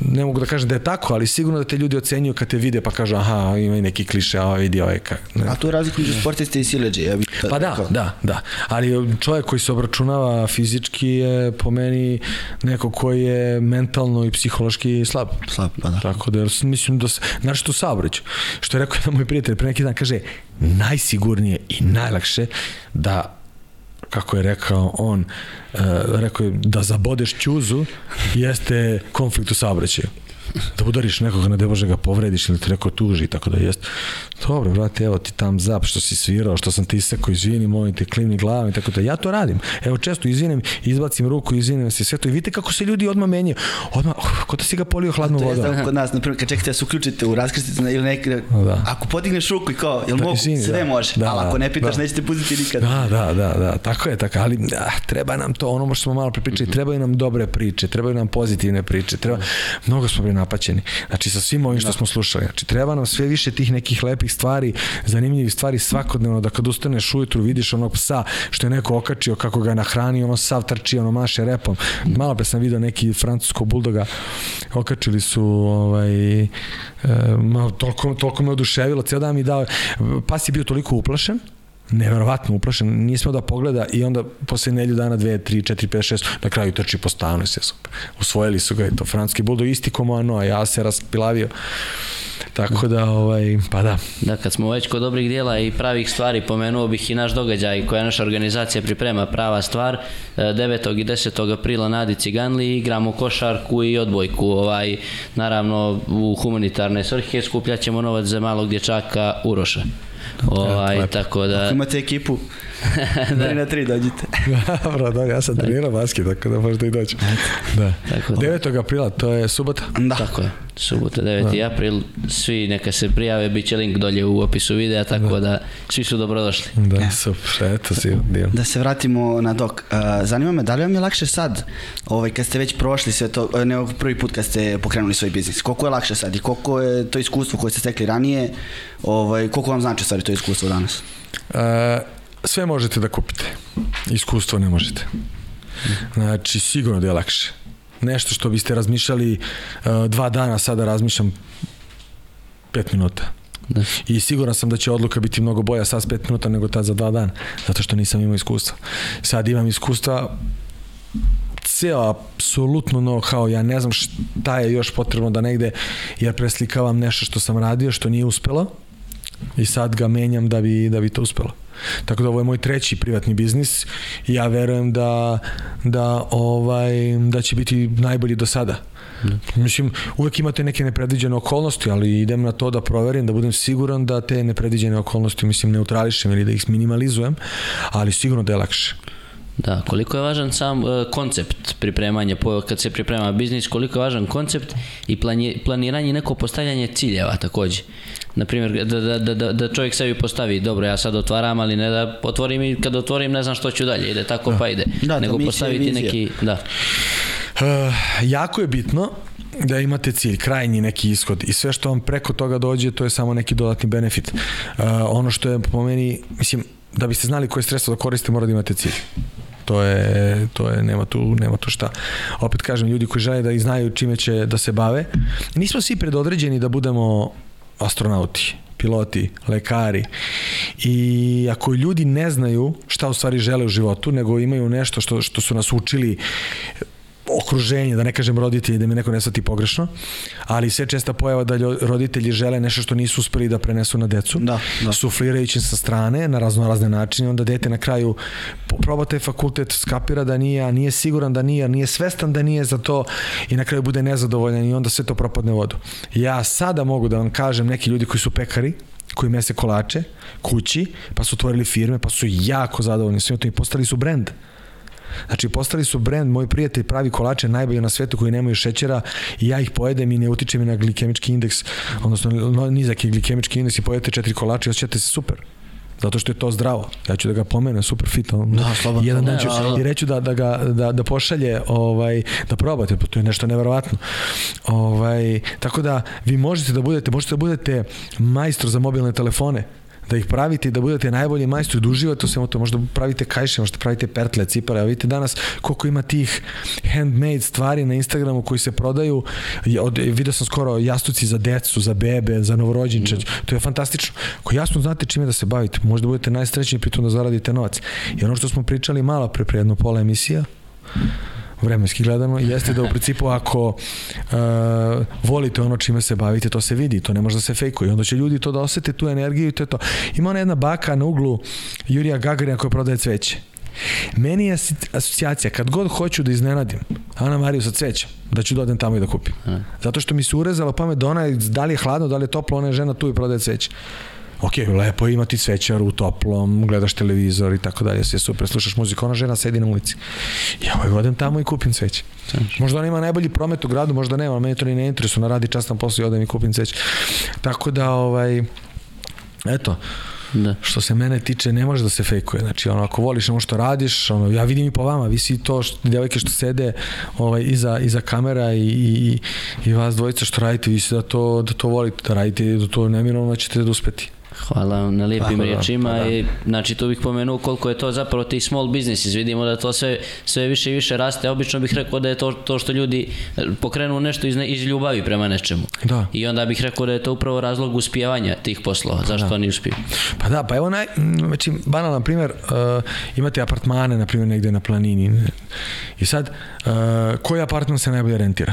ne mogu da kažem da je tako, ali sigurno da te ljudi ocenjuju kad te vide pa kažu aha, ima i neki kliše, a vidi ovaj kak. Ne. A tu je razlika među sportiste i sileđe, ja bih Pa da, da, da. Ali čovjek koji se obračunava fizički je po meni neko koji je mentalno i psihološki slab. Slab, pa da. Tako da mislim da se, znači tu saobrać što je rekao jedan moj prijatelj pre neki dan, kaže, najsigurnije i najlakše da kako je rekao on, uh, rekao je da zabodeš ćuzu jeste konflikt u saobraćaju da udariš nekoga, ne bože ga povrediš ili te neko tuži, tako da jest. Dobro, brate, evo ti tam zap što si svirao, što sam ti isekao, izvini, molim te, klimni glavom i tako da. Ja to radim. Evo često izvinim, izbacim ruku, izvinim se sve to i vidite kako se ljudi odmah menjaju. Odmah, oh, ko da si ga polio hladnom vodom. To je kod nas, na primjer, kad čekate da se uključite u raskrsnicu ili neki, da. ako podigneš ruku i kao, jel da, mogu, izvini, sve da. može, da, ali ako ne pitaš, da. nećete pustiti nikad. Da, da, da, da, tako je, tako, ali da, treba nam to, ono što smo malo prepričali, trebaju nam dobre priče, trebaju nam pozitivne priče, treba, mnogo smo napaćeni. Znači sa svim ovim što da. smo slušali. Znači treba nam sve više tih nekih lepih stvari, zanimljivih stvari svakodnevno da kad ustaneš ujutru vidiš onog psa što je neko okačio kako ga nahrani, ono sav trči, ono maše repom. Malo pre sam video neki francusko buldoga okačili su ovaj e, malo, toliko, toliko me oduševilo, cijel dan mi dao pas je bio toliko uplašen neverovatno uplašen, nije smeo da pogleda i onda posle nelju dana, dve, tri, četiri, pet, šest, na kraju trči po stanu i sve super. Usvojili su ga i to franski bulldog isti komano, a ja se raspilavio. Tako da, ovaj, pa da. Da, kad smo već kod dobrih dijela i pravih stvari, pomenuo bih i naš događaj koja naša organizacija priprema prava stvar. 9. i 10. aprila na Adi Ciganli igramo košarku i odbojku. Ovaj, naravno, u humanitarne svrhe skupljat ćemo novac za malog dječaka Uroša. Ovaj, Lepo. tako da... Ako imate ekipu, [LAUGHS] da. na tri dođite. [LAUGHS] Dobro, da, ja sam trenirao basket, tako da možda i doći. Da. Tako da. 9. aprila, to je subota. Da. Tako je, subota 9. Da. april, svi neka se prijave, bit će link dolje u opisu videa, tako da, da svi su dobrodošli. Da, super, eto si dio. Da se vratimo na dok. Zanima me, da li vam je lakše sad, ovaj, kad ste već prošli sve to, nego prvi put kad ste pokrenuli svoj biznis? Koliko je lakše sad i koliko je to iskustvo koje ste stekli ranije, ovaj, koliko vam znači stvari to iskustvo danas? Uh, sve možete da kupite. Iskustvo ne možete. Znači, sigurno da je lakše. Nešto što biste razmišljali uh, dva dana, sada razmišljam pet minuta. Da. I siguran sam da će odluka biti mnogo boja sad s pet minuta nego tad za dva dana, zato što nisam imao iskustva. Sad imam iskustva ceo apsolutno know-how, ja ne znam šta je još potrebno da negde, jer preslikavam nešto što sam radio, što nije uspelo i sad ga menjam da bi, da bi to uspelo. Tako da ovo je moj treći privatni biznis i ja verujem da, da, ovaj, da će biti najbolji do sada. Da. Mislim, uvek imate neke nepredviđene okolnosti, ali idem na to da proverim, da budem siguran da te nepredviđene okolnosti, mislim, neutrališem ili da ih minimalizujem, ali sigurno da je lakše. Da, koliko je važan sam uh, koncept pripremanja, po, kad se priprema biznis, koliko je važan koncept i plani, planiranje neko postavljanje ciljeva takođe. Naprimjer, da, da, da, da, da čovjek sebi postavi, dobro, ja sad otvaram, ali ne da otvorim i kad otvorim ne znam što ću dalje, ide tako da. pa ide. Da, Nego postaviti neki, da. Uh, jako je bitno da imate cilj, krajnji neki ishod i sve što vam preko toga dođe, to je samo neki dodatni benefit. Uh, ono što je po meni, mislim, da biste znali koje sredstvo da koriste, mora da imate cilj. To je, to je, nema tu, nema tu šta. Opet kažem, ljudi koji žele da i znaju čime će da se bave, nismo svi predodređeni da budemo astronauti piloti, lekari. I ako ljudi ne znaju šta u stvari žele u životu, nego imaju nešto što, što su nas učili okruženje, da ne kažem roditelji, da me neko ne shvati pogrešno, ali sve česta pojava da roditelji žele nešto što nisu uspeli da prenesu na decu, da, da. suflirajući sa strane na razno razne načine, onda dete na kraju proba taj fakultet, skapira da nije, a nije siguran da nije, nije svestan da nije za to i na kraju bude nezadovoljan i onda sve to propadne u vodu. Ja sada mogu da vam kažem neki ljudi koji su pekari, koji mese kolače kući, pa su otvorili firme, pa su jako zadovoljni svim to i postali su brend. Znači, postali su brend, moj prijatelj pravi kolače najbolje na svetu koji nemaju šećera i ja ih pojedem i ne utiče mi na glikemički indeks, odnosno nizak je glikemički indeks i pojedete četiri kolače i osjećate se super zato što je to zdravo. Ja ću da ga pomenem, super fit. On, da, slobodno. Jedan dan ću i reću da, da, ga, da, da pošalje, ovaj, da probate, pa to je nešto neverovatno. Ovaj, tako da vi možete da budete, možete da budete majstor za mobilne telefone da ih pravite i da budete najbolji majstori, da uživate u svemu to, možda pravite kajše, možda pravite pertle, cipale, a vidite danas koliko ima tih handmade stvari na Instagramu koji se prodaju, od, vidio sam skoro jastuci za decu, za bebe, za novorođenče, to je fantastično. Ako jasno znate čime da se bavite, možda budete najsrećniji pritom da zaradite novac. I ono što smo pričali malo pre, pre jedno pola emisija, vremenski gledano, jeste da u principu ako uh, volite ono čime se bavite, to se vidi, to ne može da se fejkuje. Onda će ljudi to da osete tu energiju i to je to. Ima ona jedna baka na uglu Jurija Gagarina koja prodaje cveće. Meni je asocijacija, kad god hoću da iznenadim Ana Mariju sa cvećem, da ću dodem da tamo i da kupim. Zato što mi se urezala pamet da ona, da li je hladno, da li je toplo, ona je žena tu i prodaje cveće ok, lepo je imati cvećar u toplom, gledaš televizor i tako dalje, sve super, slušaš muziku, ona žena sedi na ulici. Ja ovaj odem tamo i kupim cveće. Možda ona ima najbolji promet u gradu, možda nema, meni to ni ne interesuje, ona radi častan posao i odem i kupim cveće. Tako da, ovaj, eto, Da. Što se mene tiče, ne može da se fejkuje. Znači, ono, ako voliš ono što radiš, ono, ja vidim i po vama, vi svi to, što, devojke što sede ovaj, iza, iza kamera i, i, i vas dvojica što radite, vi se da to, da to volite, da radite, da to neminovno ćete da uspeti. Hvala vam na lijepim Tako da, riječima pa da. i znači tu bih pomenuo koliko je to zapravo ti small businesses, vidimo da to sve, sve više i više raste, obično bih rekao da je to, to što ljudi e, pokrenu nešto iz, ne- iz ljubavi prema nečemu. Da. I onda bih rekao da je to upravo razlog uspijevanja tih poslova, zašto oni uspiju. Pa da, pa evo naj, m, znači, banalan primjer, uh, imate apartmane, na primjer, negde na planini. ne? I sad, uh, koji apartman se najbolje rentira?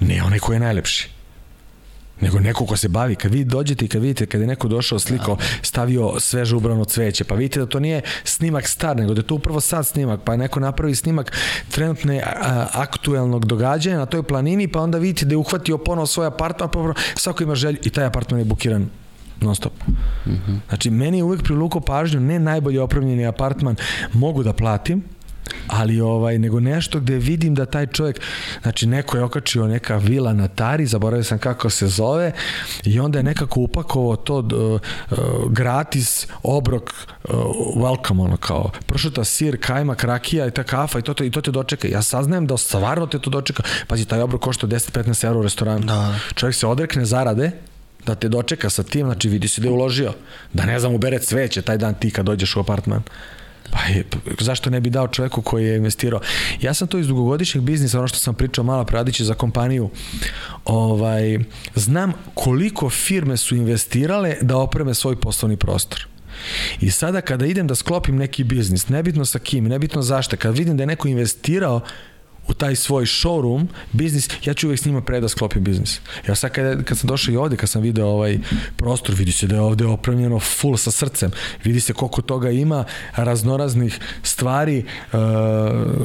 Ne onaj koji je najlepši nego neko ko se bavi, kad vi dođete i kad vidite kad je neko došao sliko, stavio sveže ubrano cveće, pa vidite da to nije snimak star, nego da je to upravo sad snimak, pa neko napravi snimak trenutne a, aktuelnog događaja na toj planini, pa onda vidite da je uhvatio ponovo svoj apartman, pa svako ima želju i taj apartman je bukiran non stop. Znači, meni je uvek priluko pažnju, ne najbolje opremljeni apartman mogu da platim, ali ovaj nego nešto gde vidim da taj čovjek znači neko je okačio neka vila na Tari zaboravio sam kako se zove i onda je nekako upakovao to uh, uh, gratis obrok uh, welcome ono kao pršuta sir kajmak rakija i ta kafa i to, te, i to te dočeka ja saznajem da stvarno te to dočeka pazi taj obrok košta 10-15 eura u restoranu Da. čovjek se odrekne zarade da te dočeka sa tim, znači vidi se da je uložio. Da ne znam, ubere cveće taj dan ti kad dođeš u apartman. Pa je, p- zašto ne bi dao čovjeku koji je investirao? Ja sam to iz dugogodišnjeg biznisa, ono što sam pričao malo pradići za kompaniju, ovaj, znam koliko firme su investirale da opreme svoj poslovni prostor. I sada kada idem da sklopim neki biznis, nebitno sa kim, nebitno zašto, kad vidim da je neko investirao u taj svoj showroom, biznis, ja ću uvek s njima pre da sklopim biznis. Ja sad kad, kad sam došao i ovde, kad sam video ovaj prostor, vidi se da je ovde opremljeno full sa srcem. Vidi se koliko toga ima raznoraznih stvari uh,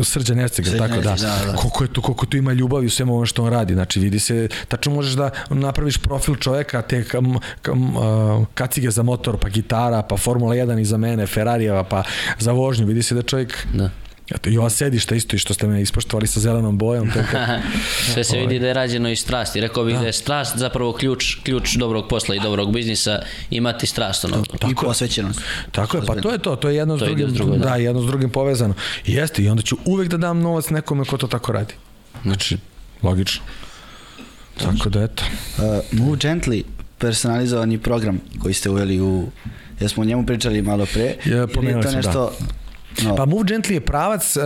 srđan Ercega, Srđan tako da. Da, da. Koliko, je tu, koliko tu ima ljubavi u svemu ovo što on radi. Znači, vidi se, tačno možeš da napraviš profil čoveka, te kam, kam, uh, kacige za motor, pa gitara, pa Formula 1 iza mene, Ferrarijeva, pa za vožnju. Vidi se da čovjek Da. Eto, i ova sedišta isto i što ste me ispoštovali sa zelenom bojom. To je [LAUGHS] Sve se vidi da je rađeno iz strasti. Rekao bih da, je strast zapravo ključ, ključ dobrog posla i dobrog biznisa imati strast. Ono. I posvećenost. Tako je, pa to je to, to je jedno s To ide drugim, s drugo, da. da, jedno s drugim povezano. I Jeste, i onda ću uvek da dam novac nekome ko to tako radi. Znači, logično. Tako da, eto. Uh, Move Gently, personalizovani program koji ste uveli u... Jesmo o njemu pričali malo pre. Je, je pomenuli to smo, nešto... No, Pa Move Gently je pravac, uh,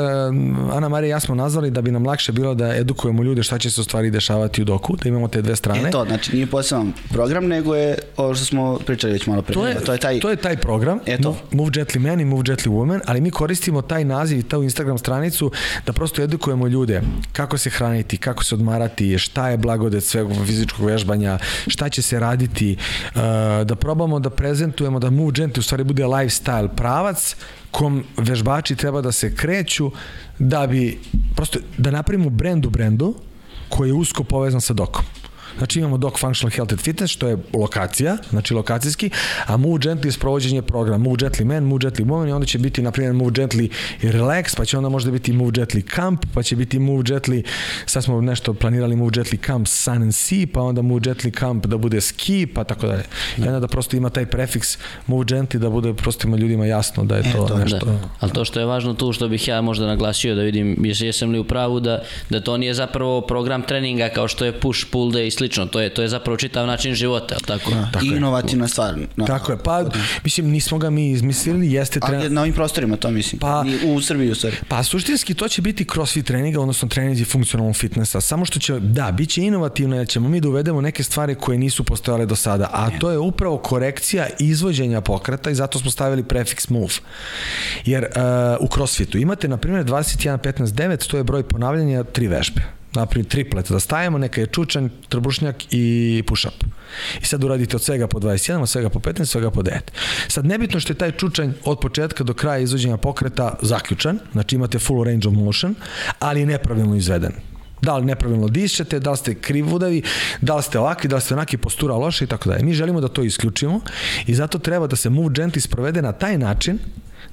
Ana Marija i ja smo nazvali da bi nam lakše bilo da edukujemo ljude šta će se u stvari dešavati u doku, da imamo te dve strane. E to, znači nije poseban program, nego je ovo što smo pričali već malo pre. To je, to je taj... to je taj program, Eto. Move, Move Gently Man i Move Gently Woman, ali mi koristimo taj naziv i tu Instagram stranicu da prosto edukujemo ljude kako se hraniti, kako se odmarati, šta je blagodet sveg fizičkog vežbanja, šta će se raditi, uh, da probamo da prezentujemo da Move Gently u stvari bude lifestyle pravac kom vežbači treba da se kreću da bi prosto da napravimo brend u brendu koji je usko povezan sa dokom. Znači imamo Doc Functional Health and Fitness, što je lokacija, znači lokacijski, a Move Gently je sprovođenje programa. Move Gently Man, Move Gently Woman i onda će biti, na primjer, Move Gently Relax, pa će onda možda biti Move Gently Camp, pa će biti Move Gently, sad smo nešto planirali Move Gently Camp Sun and Sea, pa onda Move Gently Camp da bude ski, pa tako dalje. I onda da prosto ima taj prefiks Move Gently da bude prosto ima ljudima jasno da je to, to, nešto. Da. Ali to što je važno tu, što bih ja možda naglasio da vidim, jes- jesam li u pravu da, da to nije zapravo program treninga kao što je push, pull day i slično. To je, to je zapravo čitav način života, tako? Tako I je. inovativna stvar. No, Tako je, pa mislim nismo ga mi izmislili, jeste Ali trener. na ovim prostorima to mislim. Pa- Ni u Srbiji u stvari. Pa suštinski to će biti crossfit treninga, odnosno treninzi funkcionalnog fitnessa. Samo što će, da, bit će inovativno jer ćemo mi da uvedemo neke stvari koje nisu postojale do sada. A to je upravo korekcija izvođenja pokreta i zato smo stavili prefiks move. Jer uh, u crossfitu imate, na primjer, 21, 15, 9, to je broj ponavljanja tri vežbe naprimjer triplet da stavimo, neka je čučanj, trbušnjak i push-up. I sad uradite od svega po 21, od svega po 15, od svega po 9. Sad nebitno što je taj čučanj od početka do kraja izvođenja pokreta zaključan, znači imate full range of motion, ali je nepravilno izveden. Da li nepravilno dišete, da li ste krivudavi, da li ste ovakvi, da li ste onaki postura loša i tako dalje. Mi želimo da to isključimo i zato treba da se move gently sprovede na taj način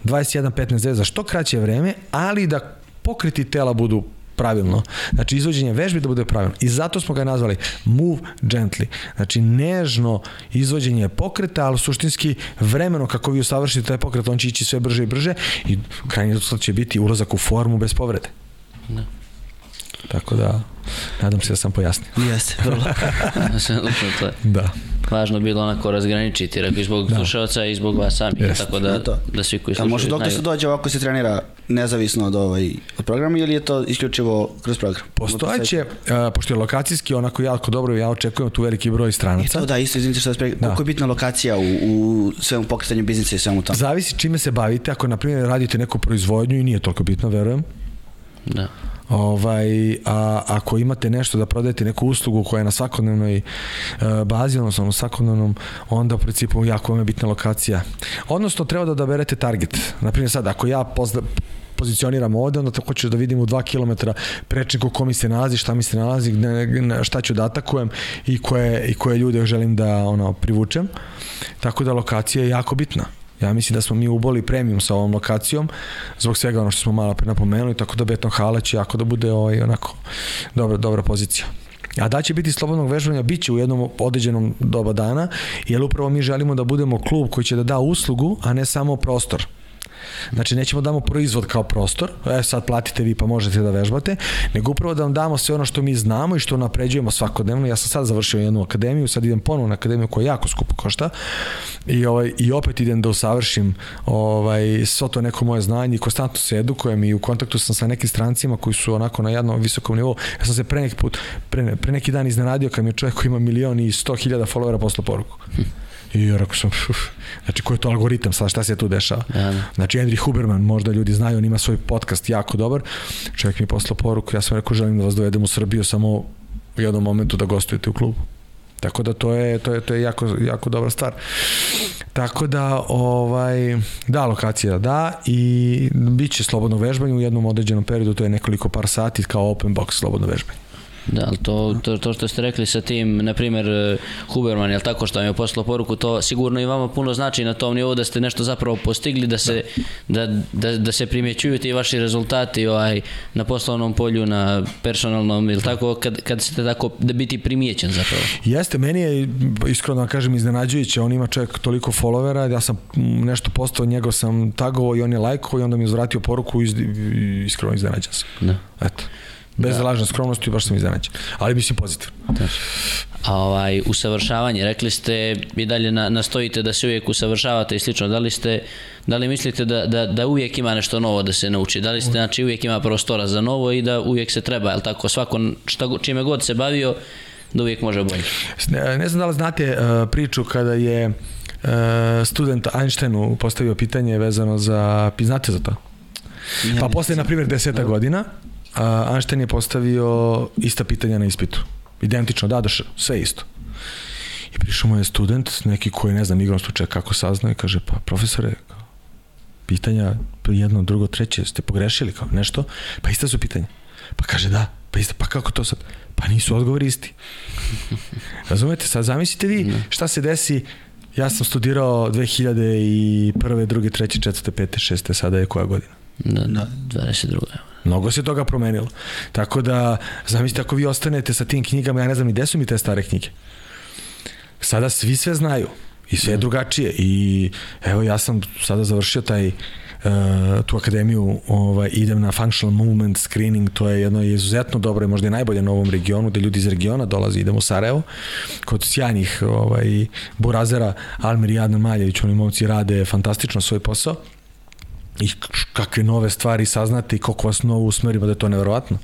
21 15 9 za što kraće vreme, ali da pokreti tela budu pravilno. Znači izvođenje vežbi da bude pravilno. I zato smo ga nazvali move gently. Znači nežno izvođenje pokreta, ali suštinski vremeno kako vi usavršite taj pokret, on će ići sve brže i brže i krajnji rezultat će biti ulazak u formu bez povrede. Tako da, nadam se da sam pojasnio. [LAUGHS] Jeste, vrlo. to je Da. važno bilo onako razgraničiti, rekao i zbog slušalca i zbog vas samih, Jeste. tako da, To. da svi koji A slušaju može dok se dođe ovako se trenira nezavisno od, ovaj, od programa ili je to isključivo kroz program? Postojaće, a, pošto je lokacijski onako jako dobro, ja očekujem tu veliki broj I stranaca. to da, isto, izvinite što vas pre... Koliko je bitna lokacija u, u svemu pokretanju biznisa i svemu tome? Zavisi čime se bavite, ako na primjer radite neku proizvodnju i nije toliko bitno, verujem, Da. Ovaj, a ako imate nešto da prodajete neku uslugu koja je na svakodnevnoj e, bazi, odnosno na svakodnevnom, onda u principu jako vam je bitna lokacija. Odnosno treba da odaberete target. Naprimjer sad, ako ja pozna, pozicioniram ovde, onda tako ću da vidim u 2 km u kom mi se nalazi, šta mi se nalazi, šta ću da atakujem i koje, i koje ljude želim da ono, privučem. Tako da lokacija je jako bitna. Ja mislim da smo mi uboli premium sa ovom lokacijom zbog svega ono što smo malo pre napomenuli, tako da Beton Hala će jako da bude ovaj, onako dobra, dobra pozicija. A da će biti slobodnog vežbanja, bit će u jednom određenom doba dana, jer upravo mi želimo da budemo klub koji će da da uslugu, a ne samo prostor. Znači nećemo da damo proizvod kao prostor, e sad platite vi pa možete da vežbate, nego upravo da vam damo sve ono što mi znamo i što napređujemo svakodnevno. Ja sam sad završio jednu akademiju, sad idem ponovo na akademiju koja jako skupo košta i, ovaj, i opet idem da usavršim ovaj, svo to neko moje znanje i konstantno se edukujem i u kontaktu sam sa nekim strancima koji su onako na jednom visokom nivou. Ja sam se pre neki put, pre, pre neki dan iznenadio kad mi je čovjek koji ima milion i sto hiljada followera poslao poruku. I ja rekao sam, uf, znači koji je to algoritam, sad šta se tu dešava? Da, da. Znači Andri Huberman, možda ljudi znaju, on ima svoj podcast jako dobar. Čovjek mi je poslao poruku, ja sam rekao želim da vas dovedem u Srbiju samo u jednom momentu da gostujete u klubu. Tako da to je to je to je jako jako dobra stvar. Tako da ovaj da lokacija da i biće slobodno vežbanje u jednom određenom periodu, to je nekoliko par sati kao open box slobodno vežbanje. Da, ali to, to, to što ste rekli sa tim, na primjer, eh, Huberman, jel tako što vam je poslao poruku, to sigurno i vama puno znači na tom nivou da ste nešto zapravo postigli, da se, da, da, da se primjećuju ti vaši rezultati ovaj, na poslovnom polju, na personalnom, jel tako, kad, kad ste tako, da biti primijećen zapravo. Jeste, meni je iskreno da vam kažem iznenađujuće, on ima čovjek toliko followera, ja sam nešto postao, njegov sam tagovao i on je lajkovao i onda mi je uzvratio poruku i iskreno iznenađen sam. Da. Eto. Bez da. lažne skromnosti baš sam iznenađen. Ali mislim pozitivno. A ovaj, usavršavanje, rekli ste i dalje na, nastojite da se uvijek usavršavate i slično, da li ste, da li mislite da, da, da uvijek ima nešto novo da se nauči, da li ste, znači uvijek ima prostora za novo i da uvijek se treba, jel tako, svako šta, čime god se bavio, da uvijek može bolje. Ne, ne znam da li znate uh, priču kada je uh, student Einsteinu postavio pitanje vezano za, znate za to? Pa posle, na primjer, deseta godina, uh, Einstein je postavio ista pitanja na ispitu. Identično, da, da, sve isto. I prišao mu je student, neki koji, ne znam, igrom slučaja kako saznao i kaže, pa profesore, pitanja, jedno, drugo, treće, ste pogrešili kao nešto? Pa ista su pitanja. Pa kaže, da, pa isto, pa kako to sad? Pa nisu odgovori isti. [LAUGHS] Razumete, sad zamislite vi šta se desi Ja sam studirao 2001. 2. 3. 4. 5. 6. sada je koja godina? Da, da. 22. Mnogo se toga promenilo. Tako da, zamislite ako vi ostanete sa tim knjigama, ja ne znam ni gde su mi te stare knjige. Sada svi sve znaju i sve je drugačije. I evo ja sam sada završio taj uh, tu akademiju ovaj, idem na functional movement screening. To je jedno izuzetno dobro i možda i najbolje na ovom regionu gde ljudi iz regiona dolaze idem u Sarajevo. Kod sjajnih ovaj, burazera Almir i Adnan Maljević oni momci rade fantastično svoj posao i kakve nove stvari saznate i koliko vas novo usmerima da je to neverovatno.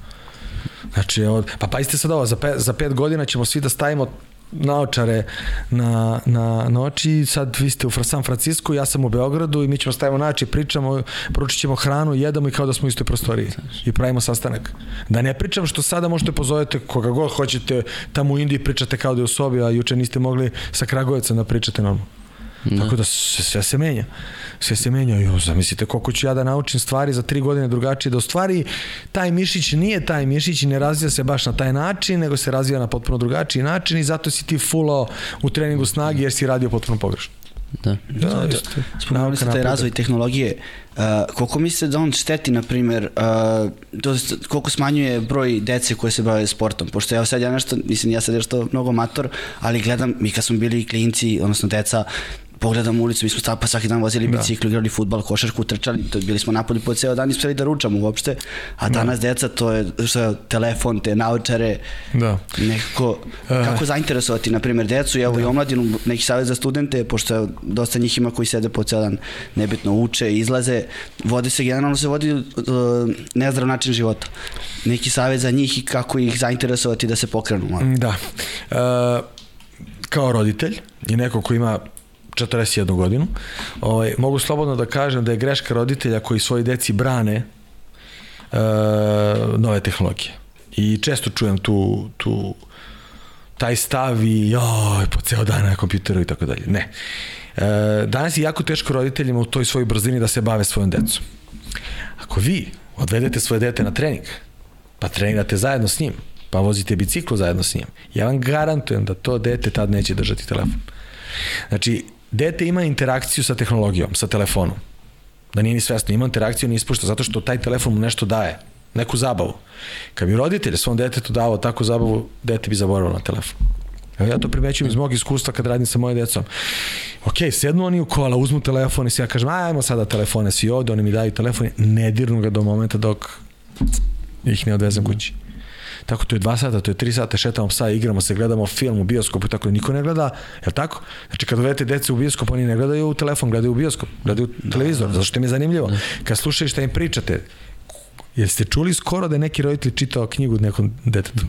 Znači, evo, pa pazite sad ovo, za, pe, za pet godina ćemo svi da stavimo naočare na, na, na oči, sad vi ste u San Francisku, ja sam u Beogradu i mi ćemo stavimo na oči, pričamo, poručit ćemo hranu, jedemo i kao da smo u istoj prostoriji i pravimo sastanak. Da ne pričam što sada možete pozovete koga god hoćete, tamo u Indiji pričate kao da je u sobi, a juče niste mogli sa Kragujevca da pričate normalno. Da. Tako da sve, sve se menja. Sve se menja. Jo, zamislite koliko ću ja da naučim stvari za tri godine drugačije, da u stvari taj mišić nije taj mišić i ne razvija se baš na taj način, nego se razvija na potpuno drugačiji način i zato si ti fulao u treningu snage jer si radio potpuno pogrešno. Da. Da, isto. Spomenuli ste taj razvoj tehnologije. Uh, koliko mislite da on šteti, na primjer, uh, to koliko smanjuje broj dece koje se bave sportom? Pošto ja sad ja nešto, mislim, ja sad nešto mnogo mator, ali gledam, mi kad smo bili klinci, odnosno deca, pogledamo ulicu, mi smo pa svaki dan vozili Da. bicikl, igrali futbal, košarku, trčali, to, bili smo napolju po ceo dan i uspeli da ručamo uopšte, a danas deca to je što telefon, te naučare, Da. nekako, kako zainteresovati, na primjer, decu evo i omladinu, neki savjet za studente, pošto dosta njih ima koji sede po ceo dan, nebitno uče, izlaze, vodi se, generalno se vodi uh, nezdrav način života. Neki savjet za njih i kako ih zainteresovati da se pokrenu. Da. E, kao roditelj i neko ko ima 41 godinu, ovaj, mogu slobodno da kažem da je greška roditelja koji svoji deci brane e, nove tehnologije. I često čujem tu, tu taj stav i joj, po ceo dan na kompjuteru i tako dalje. Ne. E, danas je jako teško roditeljima u toj svojoj brzini da se bave svojom decom. Ako vi odvedete svoje dete na trening, pa trenirate zajedno s njim, pa vozite biciklu zajedno s njim, ja vam garantujem da to dete tad neće držati telefon. Znači, dete ima interakciju sa tehnologijom, sa telefonom. Da nije ni svesno, ima interakciju, ni ispušta, zato što taj telefon mu nešto daje, neku zabavu. Kad bi roditelj svom detetu dao takvu zabavu, dete bi zaboravilo na telefon. Evo ja to primećujem iz mog iskustva kad radim sa mojom decom. Ok, sednu oni u kola, uzmu telefon i se ja kažem, ajmo sada telefone svi ovde, oni mi daju telefon, ne dirnu ga do momenta dok ih ne odvezem kući. Tako to je dva sata, to je tri sata, šetamo psa, igramo se, gledamo film u bioskopu, tako da niko ne gleda, je tako? Znači kad dovedete dece u bioskop, oni ne gledaju u telefon, gledaju u bioskop, gledaju u televizor, zato što im je zanimljivo. Kad slušaju šta im pričate, jeste čuli skoro da je neki roditelj čitao knjigu nekom detetu?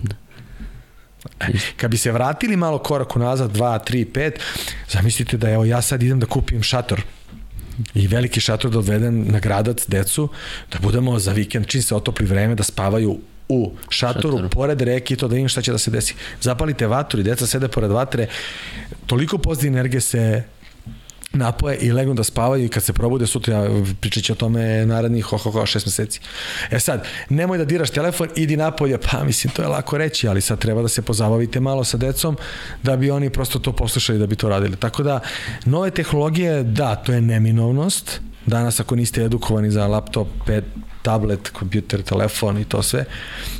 Kad bi se vratili malo korak unazad, 2, 3, 5, zamislite da evo ja sad idem da kupim šator i veliki šator da odvedem na gradac decu, da budemo za vikend, čim se otopli vreme, da spavaju u šatoru, Šatoru. pored reke i to da vidim šta će da se desi. Zapalite vatru i deca sede pored vatre, toliko pozitivne energije se napoje i legnu da spavaju i kad se probude sutra, ja pričat će o tome narednih ho, ho, ho, šest meseci. E sad, nemoj da diraš telefon, idi napolje, pa mislim, to je lako reći, ali sad treba da se pozabavite malo sa decom da bi oni prosto to poslušali, da bi to radili. Tako da, nove tehnologije, da, to je neminovnost. Danas ako niste edukovani za laptop, pet, tablet, kompjuter, telefon i to sve,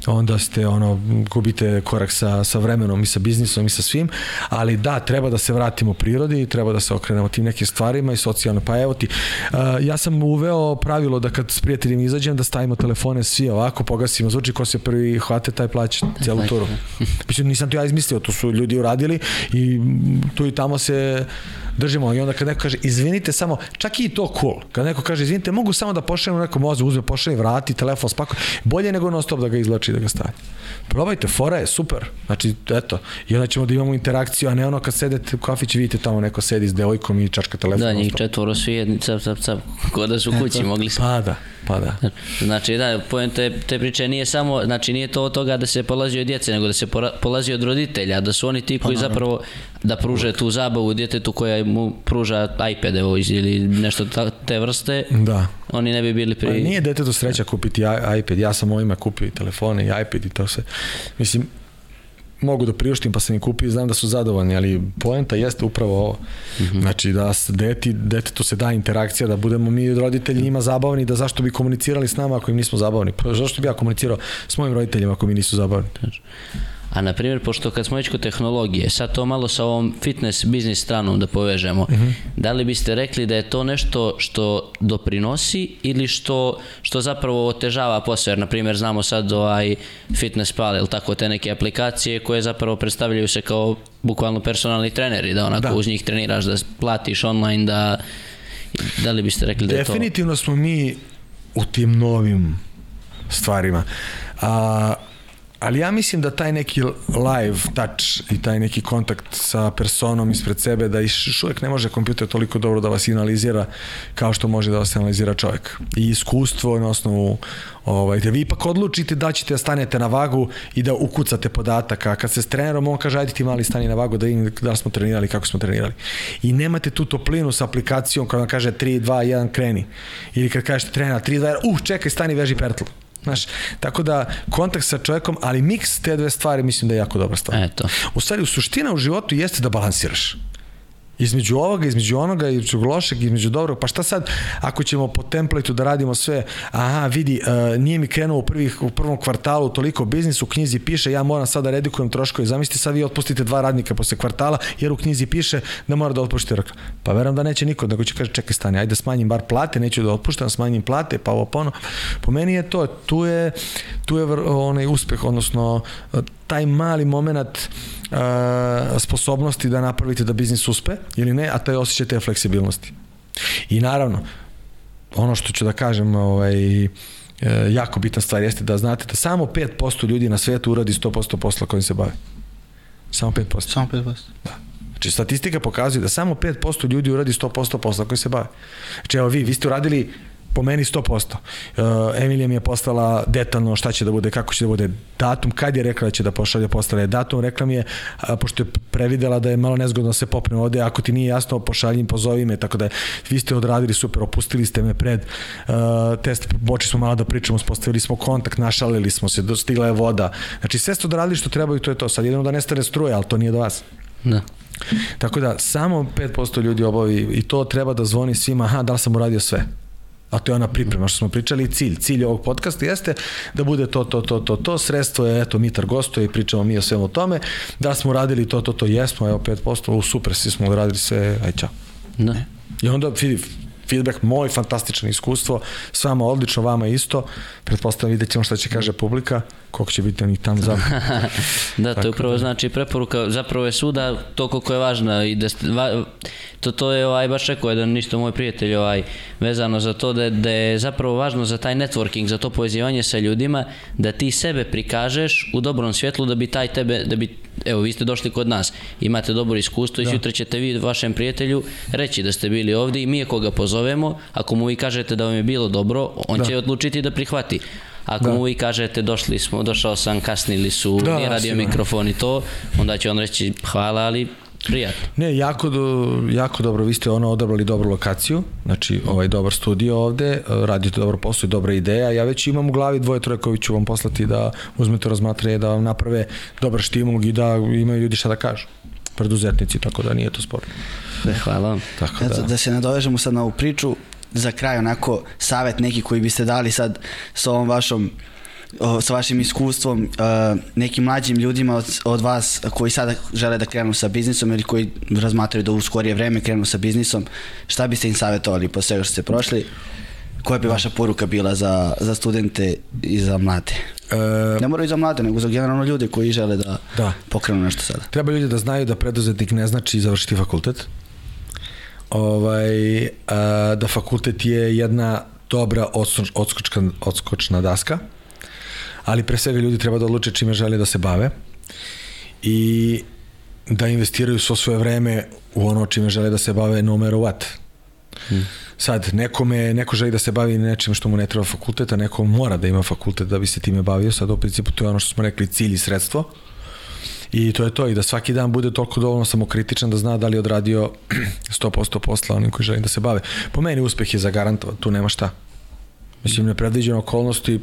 onda ste ono, gubite korak sa, sa vremenom i sa biznisom i sa svim, ali da, treba da se vratimo prirodi treba da se okrenemo tim nekim stvarima i socijalno. Pa evo ti, uh, ja sam uveo pravilo da kad s prijateljima izađem da stavimo telefone svi ovako, pogasimo zvuči ko se prvi hvate taj plaća celu turu. Mislim, nisam to ja izmislio, to su ljudi uradili i tu i tamo se držimo i onda kad neko kaže izvinite samo, čak i to cool, kad neko kaže izvinite mogu samo da pošaljem u nekom vozu, uzme pošalje, vrati telefon, spako, bolje nego non stop da ga izvlači i da ga stavi. Probajte, fora je super, znači eto, i onda ćemo da imamo interakciju, a ne ono kad sedete u kafić vidite tamo neko sedi s devojkom i čačka telefon. Da, njih četvoro svi jedni, cap, cap, cap, ko da su kući, mogli se. Pa da, pa da. Znači, da, pojem te, te priče nije samo, znači nije to od toga da se polazi od djece, nego da se polazi od roditelja, da su oni ti koji zapravo da pruže tu zabavu djetetu koja mu pruža iPad evo, ili nešto ta, te vrste, Da. oni ne bi bili Pa pri... nije detetu sreća kupiti iPad, ja sam ovima kupio i telefone i iPad i to sve. Mislim, mogu da priuštim pa sam i kupio i znam da su zadovoljni, ali poenta jeste upravo ovo. Znači da deti, detetu se da interakcija, da budemo mi roditelji njima zabavni, da zašto bi komunicirali s nama ako im nismo zabavni. Pa zašto bi ja komunicirao s mojim roditeljima ako mi nisu zabavni? A na primjer, pošto kad smo već kod tehnologije, sad to malo sa ovom fitness biznis stranom da povežemo, da li biste rekli da je to nešto što doprinosi ili što, što zapravo otežava posao, jer na primjer znamo sad ovaj fitness pal, ili tako te neke aplikacije koje zapravo predstavljaju se kao bukvalno personalni treneri, da onako Da. uz njih treniraš, da platiš online, da da li biste rekli da je to... Definitivno smo mi u tim novim stvarima. A, ali ja mislim da taj neki live touch i taj neki kontakt sa personom ispred sebe, da još uvek ne može kompjuter toliko dobro da vas analizira kao što može da vas analizira čovjek. I iskustvo na osnovu ovaj, da vi ipak odlučite da ćete da stanete na vagu i da ukucate podataka. Kad se s trenerom, on kaže ajde ti mali stani na vagu da vidim da smo trenirali, kako smo trenirali. I nemate tu toplinu sa aplikacijom kada vam kaže 3, 2, 1, kreni. Ili kad kažete trenera 3, 2, 1, uh, čekaj, stani, veži pertl. Znaš, tako da kontakt sa čovjekom, ali miks te dve stvari mislim da je jako dobra stvar. Eto. U stvari, u suština u životu jeste da balansiraš. Između ovoga, između onoga, između lošeg, između dobrog, pa šta sad ako ćemo po templateu da radimo sve, aha, vidi, uh, nije mi krenuo u, prvih, u prvom kvartalu toliko biznis, u knjizi piše, ja moram sad da redikujem troškove, zamislite sad vi otpustite dva radnika posle kvartala, jer u knjizi piše da mora da otpuštite rok. Pa verujem da neće niko, nego će kaže, čekaj stani, ajde da smanjim bar plate, neću da otpuštam, smanjim plate, pa ovo pono. Po meni je to, tu je, tu je onaj uspeh, odnosno taj mali moment uh, sposobnosti da napravite da biznis uspe ili ne, a taj osjećaj te fleksibilnosti. I naravno, ono što ću da kažem, ovaj, e, jako bitna stvar jeste da znate da samo 5% ljudi na svetu uradi 100% posla kojim se bave. Samo 5%. Samo 5%. Da. Znači, statistika pokazuje da samo 5% ljudi uradi 100% posla koji se bave. Znači, evo vi, vi ste uradili po meni 100%. Uh, Emilija mi je poslala detaljno šta će da bude, kako će da bude datum, kad je rekla da će da pošalje, poslala je datum, rekla mi je, a, pošto je previdela da je malo nezgodno da se popne ovde, ako ti nije jasno, pošalji pozovi me, tako da vi ste odradili super, opustili ste me pred uh, test, počeli smo malo da pričamo, spostavili smo kontakt, našalili smo se, dostigla je voda. Znači, sve ste odradili što treba i to je to. Sad idemo da nestane struje, ali to nije do vas. Da. Tako da, samo 5% ljudi obavi i to treba da zvoni svima, aha, da li sam uradio sve? A to je ona priprema što smo pričali cilj. Cilj ovog podcasta jeste da bude to, to, to, to, to. Sredstvo je, eto, Mitar gostuje i pričamo mi o svemu tome. Da smo radili to, to, to, jesmo, evo 5%, u super, svi smo radili sve, aj čao. Da. I onda vidi, feedback, moj fantastično iskustvo, s vama odlično, vama isto. Pretpostavljam vidjet ćemo šta će kaže publika, koliko će biti onih tam za. [LAUGHS] da, to je upravo da. znači preporuka, zapravo je suda to koliko je važna i da va, to, to je ovaj, baš rekao jedan ništa moj prijatelj ovaj, vezano za to da, da je zapravo važno za taj networking, za to povezivanje sa ljudima, da ti sebe prikažeš u dobrom svjetlu da bi taj tebe, da bi, evo vi ste došli kod nas, imate dobro iskustvo da. i sutra ćete vi vašem prijatelju reći da ste bili ovdje i mi je koga pozovemo, ako mu vi kažete da vam je bilo dobro, on da. će odlučiti da prihvati. Ako da. mu vi kažete došli smo, došao sam, kasnili su, da, nije radio mikrofon i to, onda će on reći hvala, ali Prijatno. Ne, jako, do, jako dobro, vi ste ono odabrali dobru lokaciju, znači ovaj dobar studio ovde, radite dobro posao i dobra ideja, ja već imam u glavi dvoje troje koji ću vam poslati da uzmete razmatre, da vam naprave dobar štimul i da imaju ljudi šta da kažu preduzetnici, tako da nije to sporno. Hvala vam. Tako da. da se nadovežemo sad na ovu priču, za kraj onako savet neki koji biste dali sad sa ovom vašom sa vašim iskustvom nekim mlađim ljudima od, od vas koji sada žele da krenu sa biznisom ili koji razmatraju da u skorije vreme krenu sa biznisom, šta biste im savjetovali po svega što ste prošli? Koja bi vaša poruka bila za, za studente i za mlade? E, ne moraju za mlade, nego za generalno ljude koji žele da, da. pokrenu nešto sada. Treba ljudi da znaju da preduzetnik ne znači završiti fakultet, ovaj, a, da fakultet je jedna dobra odskočna, odskočna daska, ali pre svega ljudi treba da odluče čime žele da se bave i da investiraju svo svoje vreme u ono čime žele da se bave no matter what. Hmm. Sad, nekome, neko želi da se bavi nečim što mu ne treba fakultet, a neko mora da ima fakultet da bi se time bavio. Sad, u principu, to je ono što smo rekli, cilj i sredstvo. I to je to, i da svaki dan bude toliko dovoljno samokritičan da zna da li je odradio [CLEARS THROAT] 100% posla onim koji želim da se bave. Po meni uspeh je zagarantovan, tu nema šta. Mislim, nepredviđene okolnosti,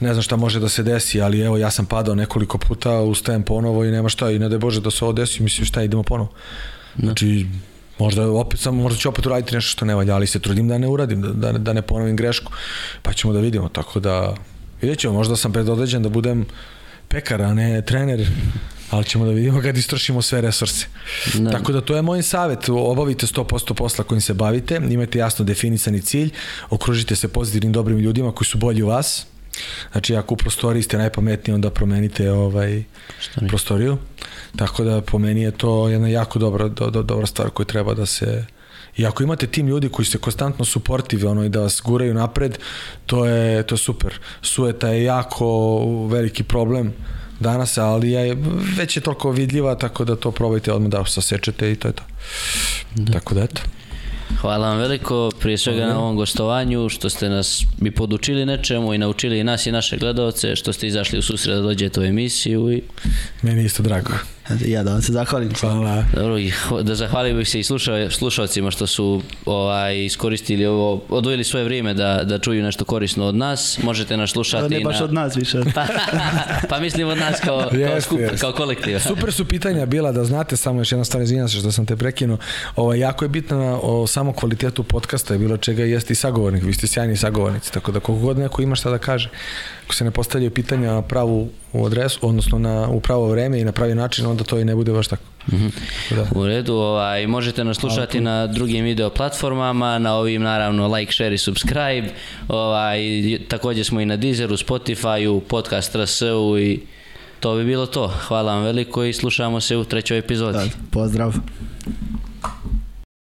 ne znam šta može da se desi, ali evo ja sam padao nekoliko puta, ustajem ponovo i nema šta i ne da Bože da se ovo desi, mislim šta idemo ponovo. Da. Znači, možda opet samo možda ću opet uraditi nešto što ne valja, ali se trudim da ne uradim, da, da, da ne ponovim grešku, pa ćemo da vidimo, tako da vidjet ćemo, možda sam predodređen da budem pekar, a ne trener, ali ćemo da vidimo kad istrošimo sve resurse. Da. Tako da to je moj savjet, obavite 100% posla kojim se bavite, imajte jasno definisani cilj, okružite se pozitivnim dobrim ljudima koji su bolji u vas, Znači, ako u prostoriji ste najpametniji, onda promenite ovaj, prostoriju. Tako da po meni je to jedna jako dobra, do, do, dobra stvar koju treba da se... I ako imate tim ljudi koji ste konstantno suportivi ono, i da vas guraju napred, to je, to je super. Sueta je jako veliki problem danas, ali je, već je toliko vidljiva, tako da to probajte odmah da sasečete i to je to. Da. Tako da eto. Hvala vam veliko, prije svega na ovom gostovanju, što ste nas i podučili nečemu i naučili i nas i naše gledalce, što ste izašli u susret da dođete u emisiju. I... Meni isto drago. Ja da vam se zahvalim. Hvala. Dobro, da zahvalim bih se i slušao, slušalcima što su ovaj, iskoristili ovo, odvojili svoje vrijeme da, da čuju nešto korisno od nas. Možete nas slušati Ne baš na... od nas više. [LAUGHS] Pa, pa mislim od nas kao, kao Jeste, skup, jeste. kao kolektiv. Super su pitanja bila da znate samo još jedna stvar, izvinjam se što sam te prekinuo. Ovo, jako je bitno o samo kvalitetu podcasta i bilo čega jeste i sagovornik. Vi ste sjajni sagovornici, tako da koliko god neko ima šta da kaže, ako se ne postavljaju pitanja na pravu u adresu, odnosno na, u pravo vreme i na pravi način, onda to i ne bude baš tako. Tako da. U redu, ovaj, možete nas slušati na drugim video platformama, na ovim naravno like, share i subscribe. Ovaj, također smo i na Deezeru, Spotifyu, podcast RS-u i to bi bilo to. Hvala vam veliko i slušamo se u trećoj epizodi. Da, pozdrav.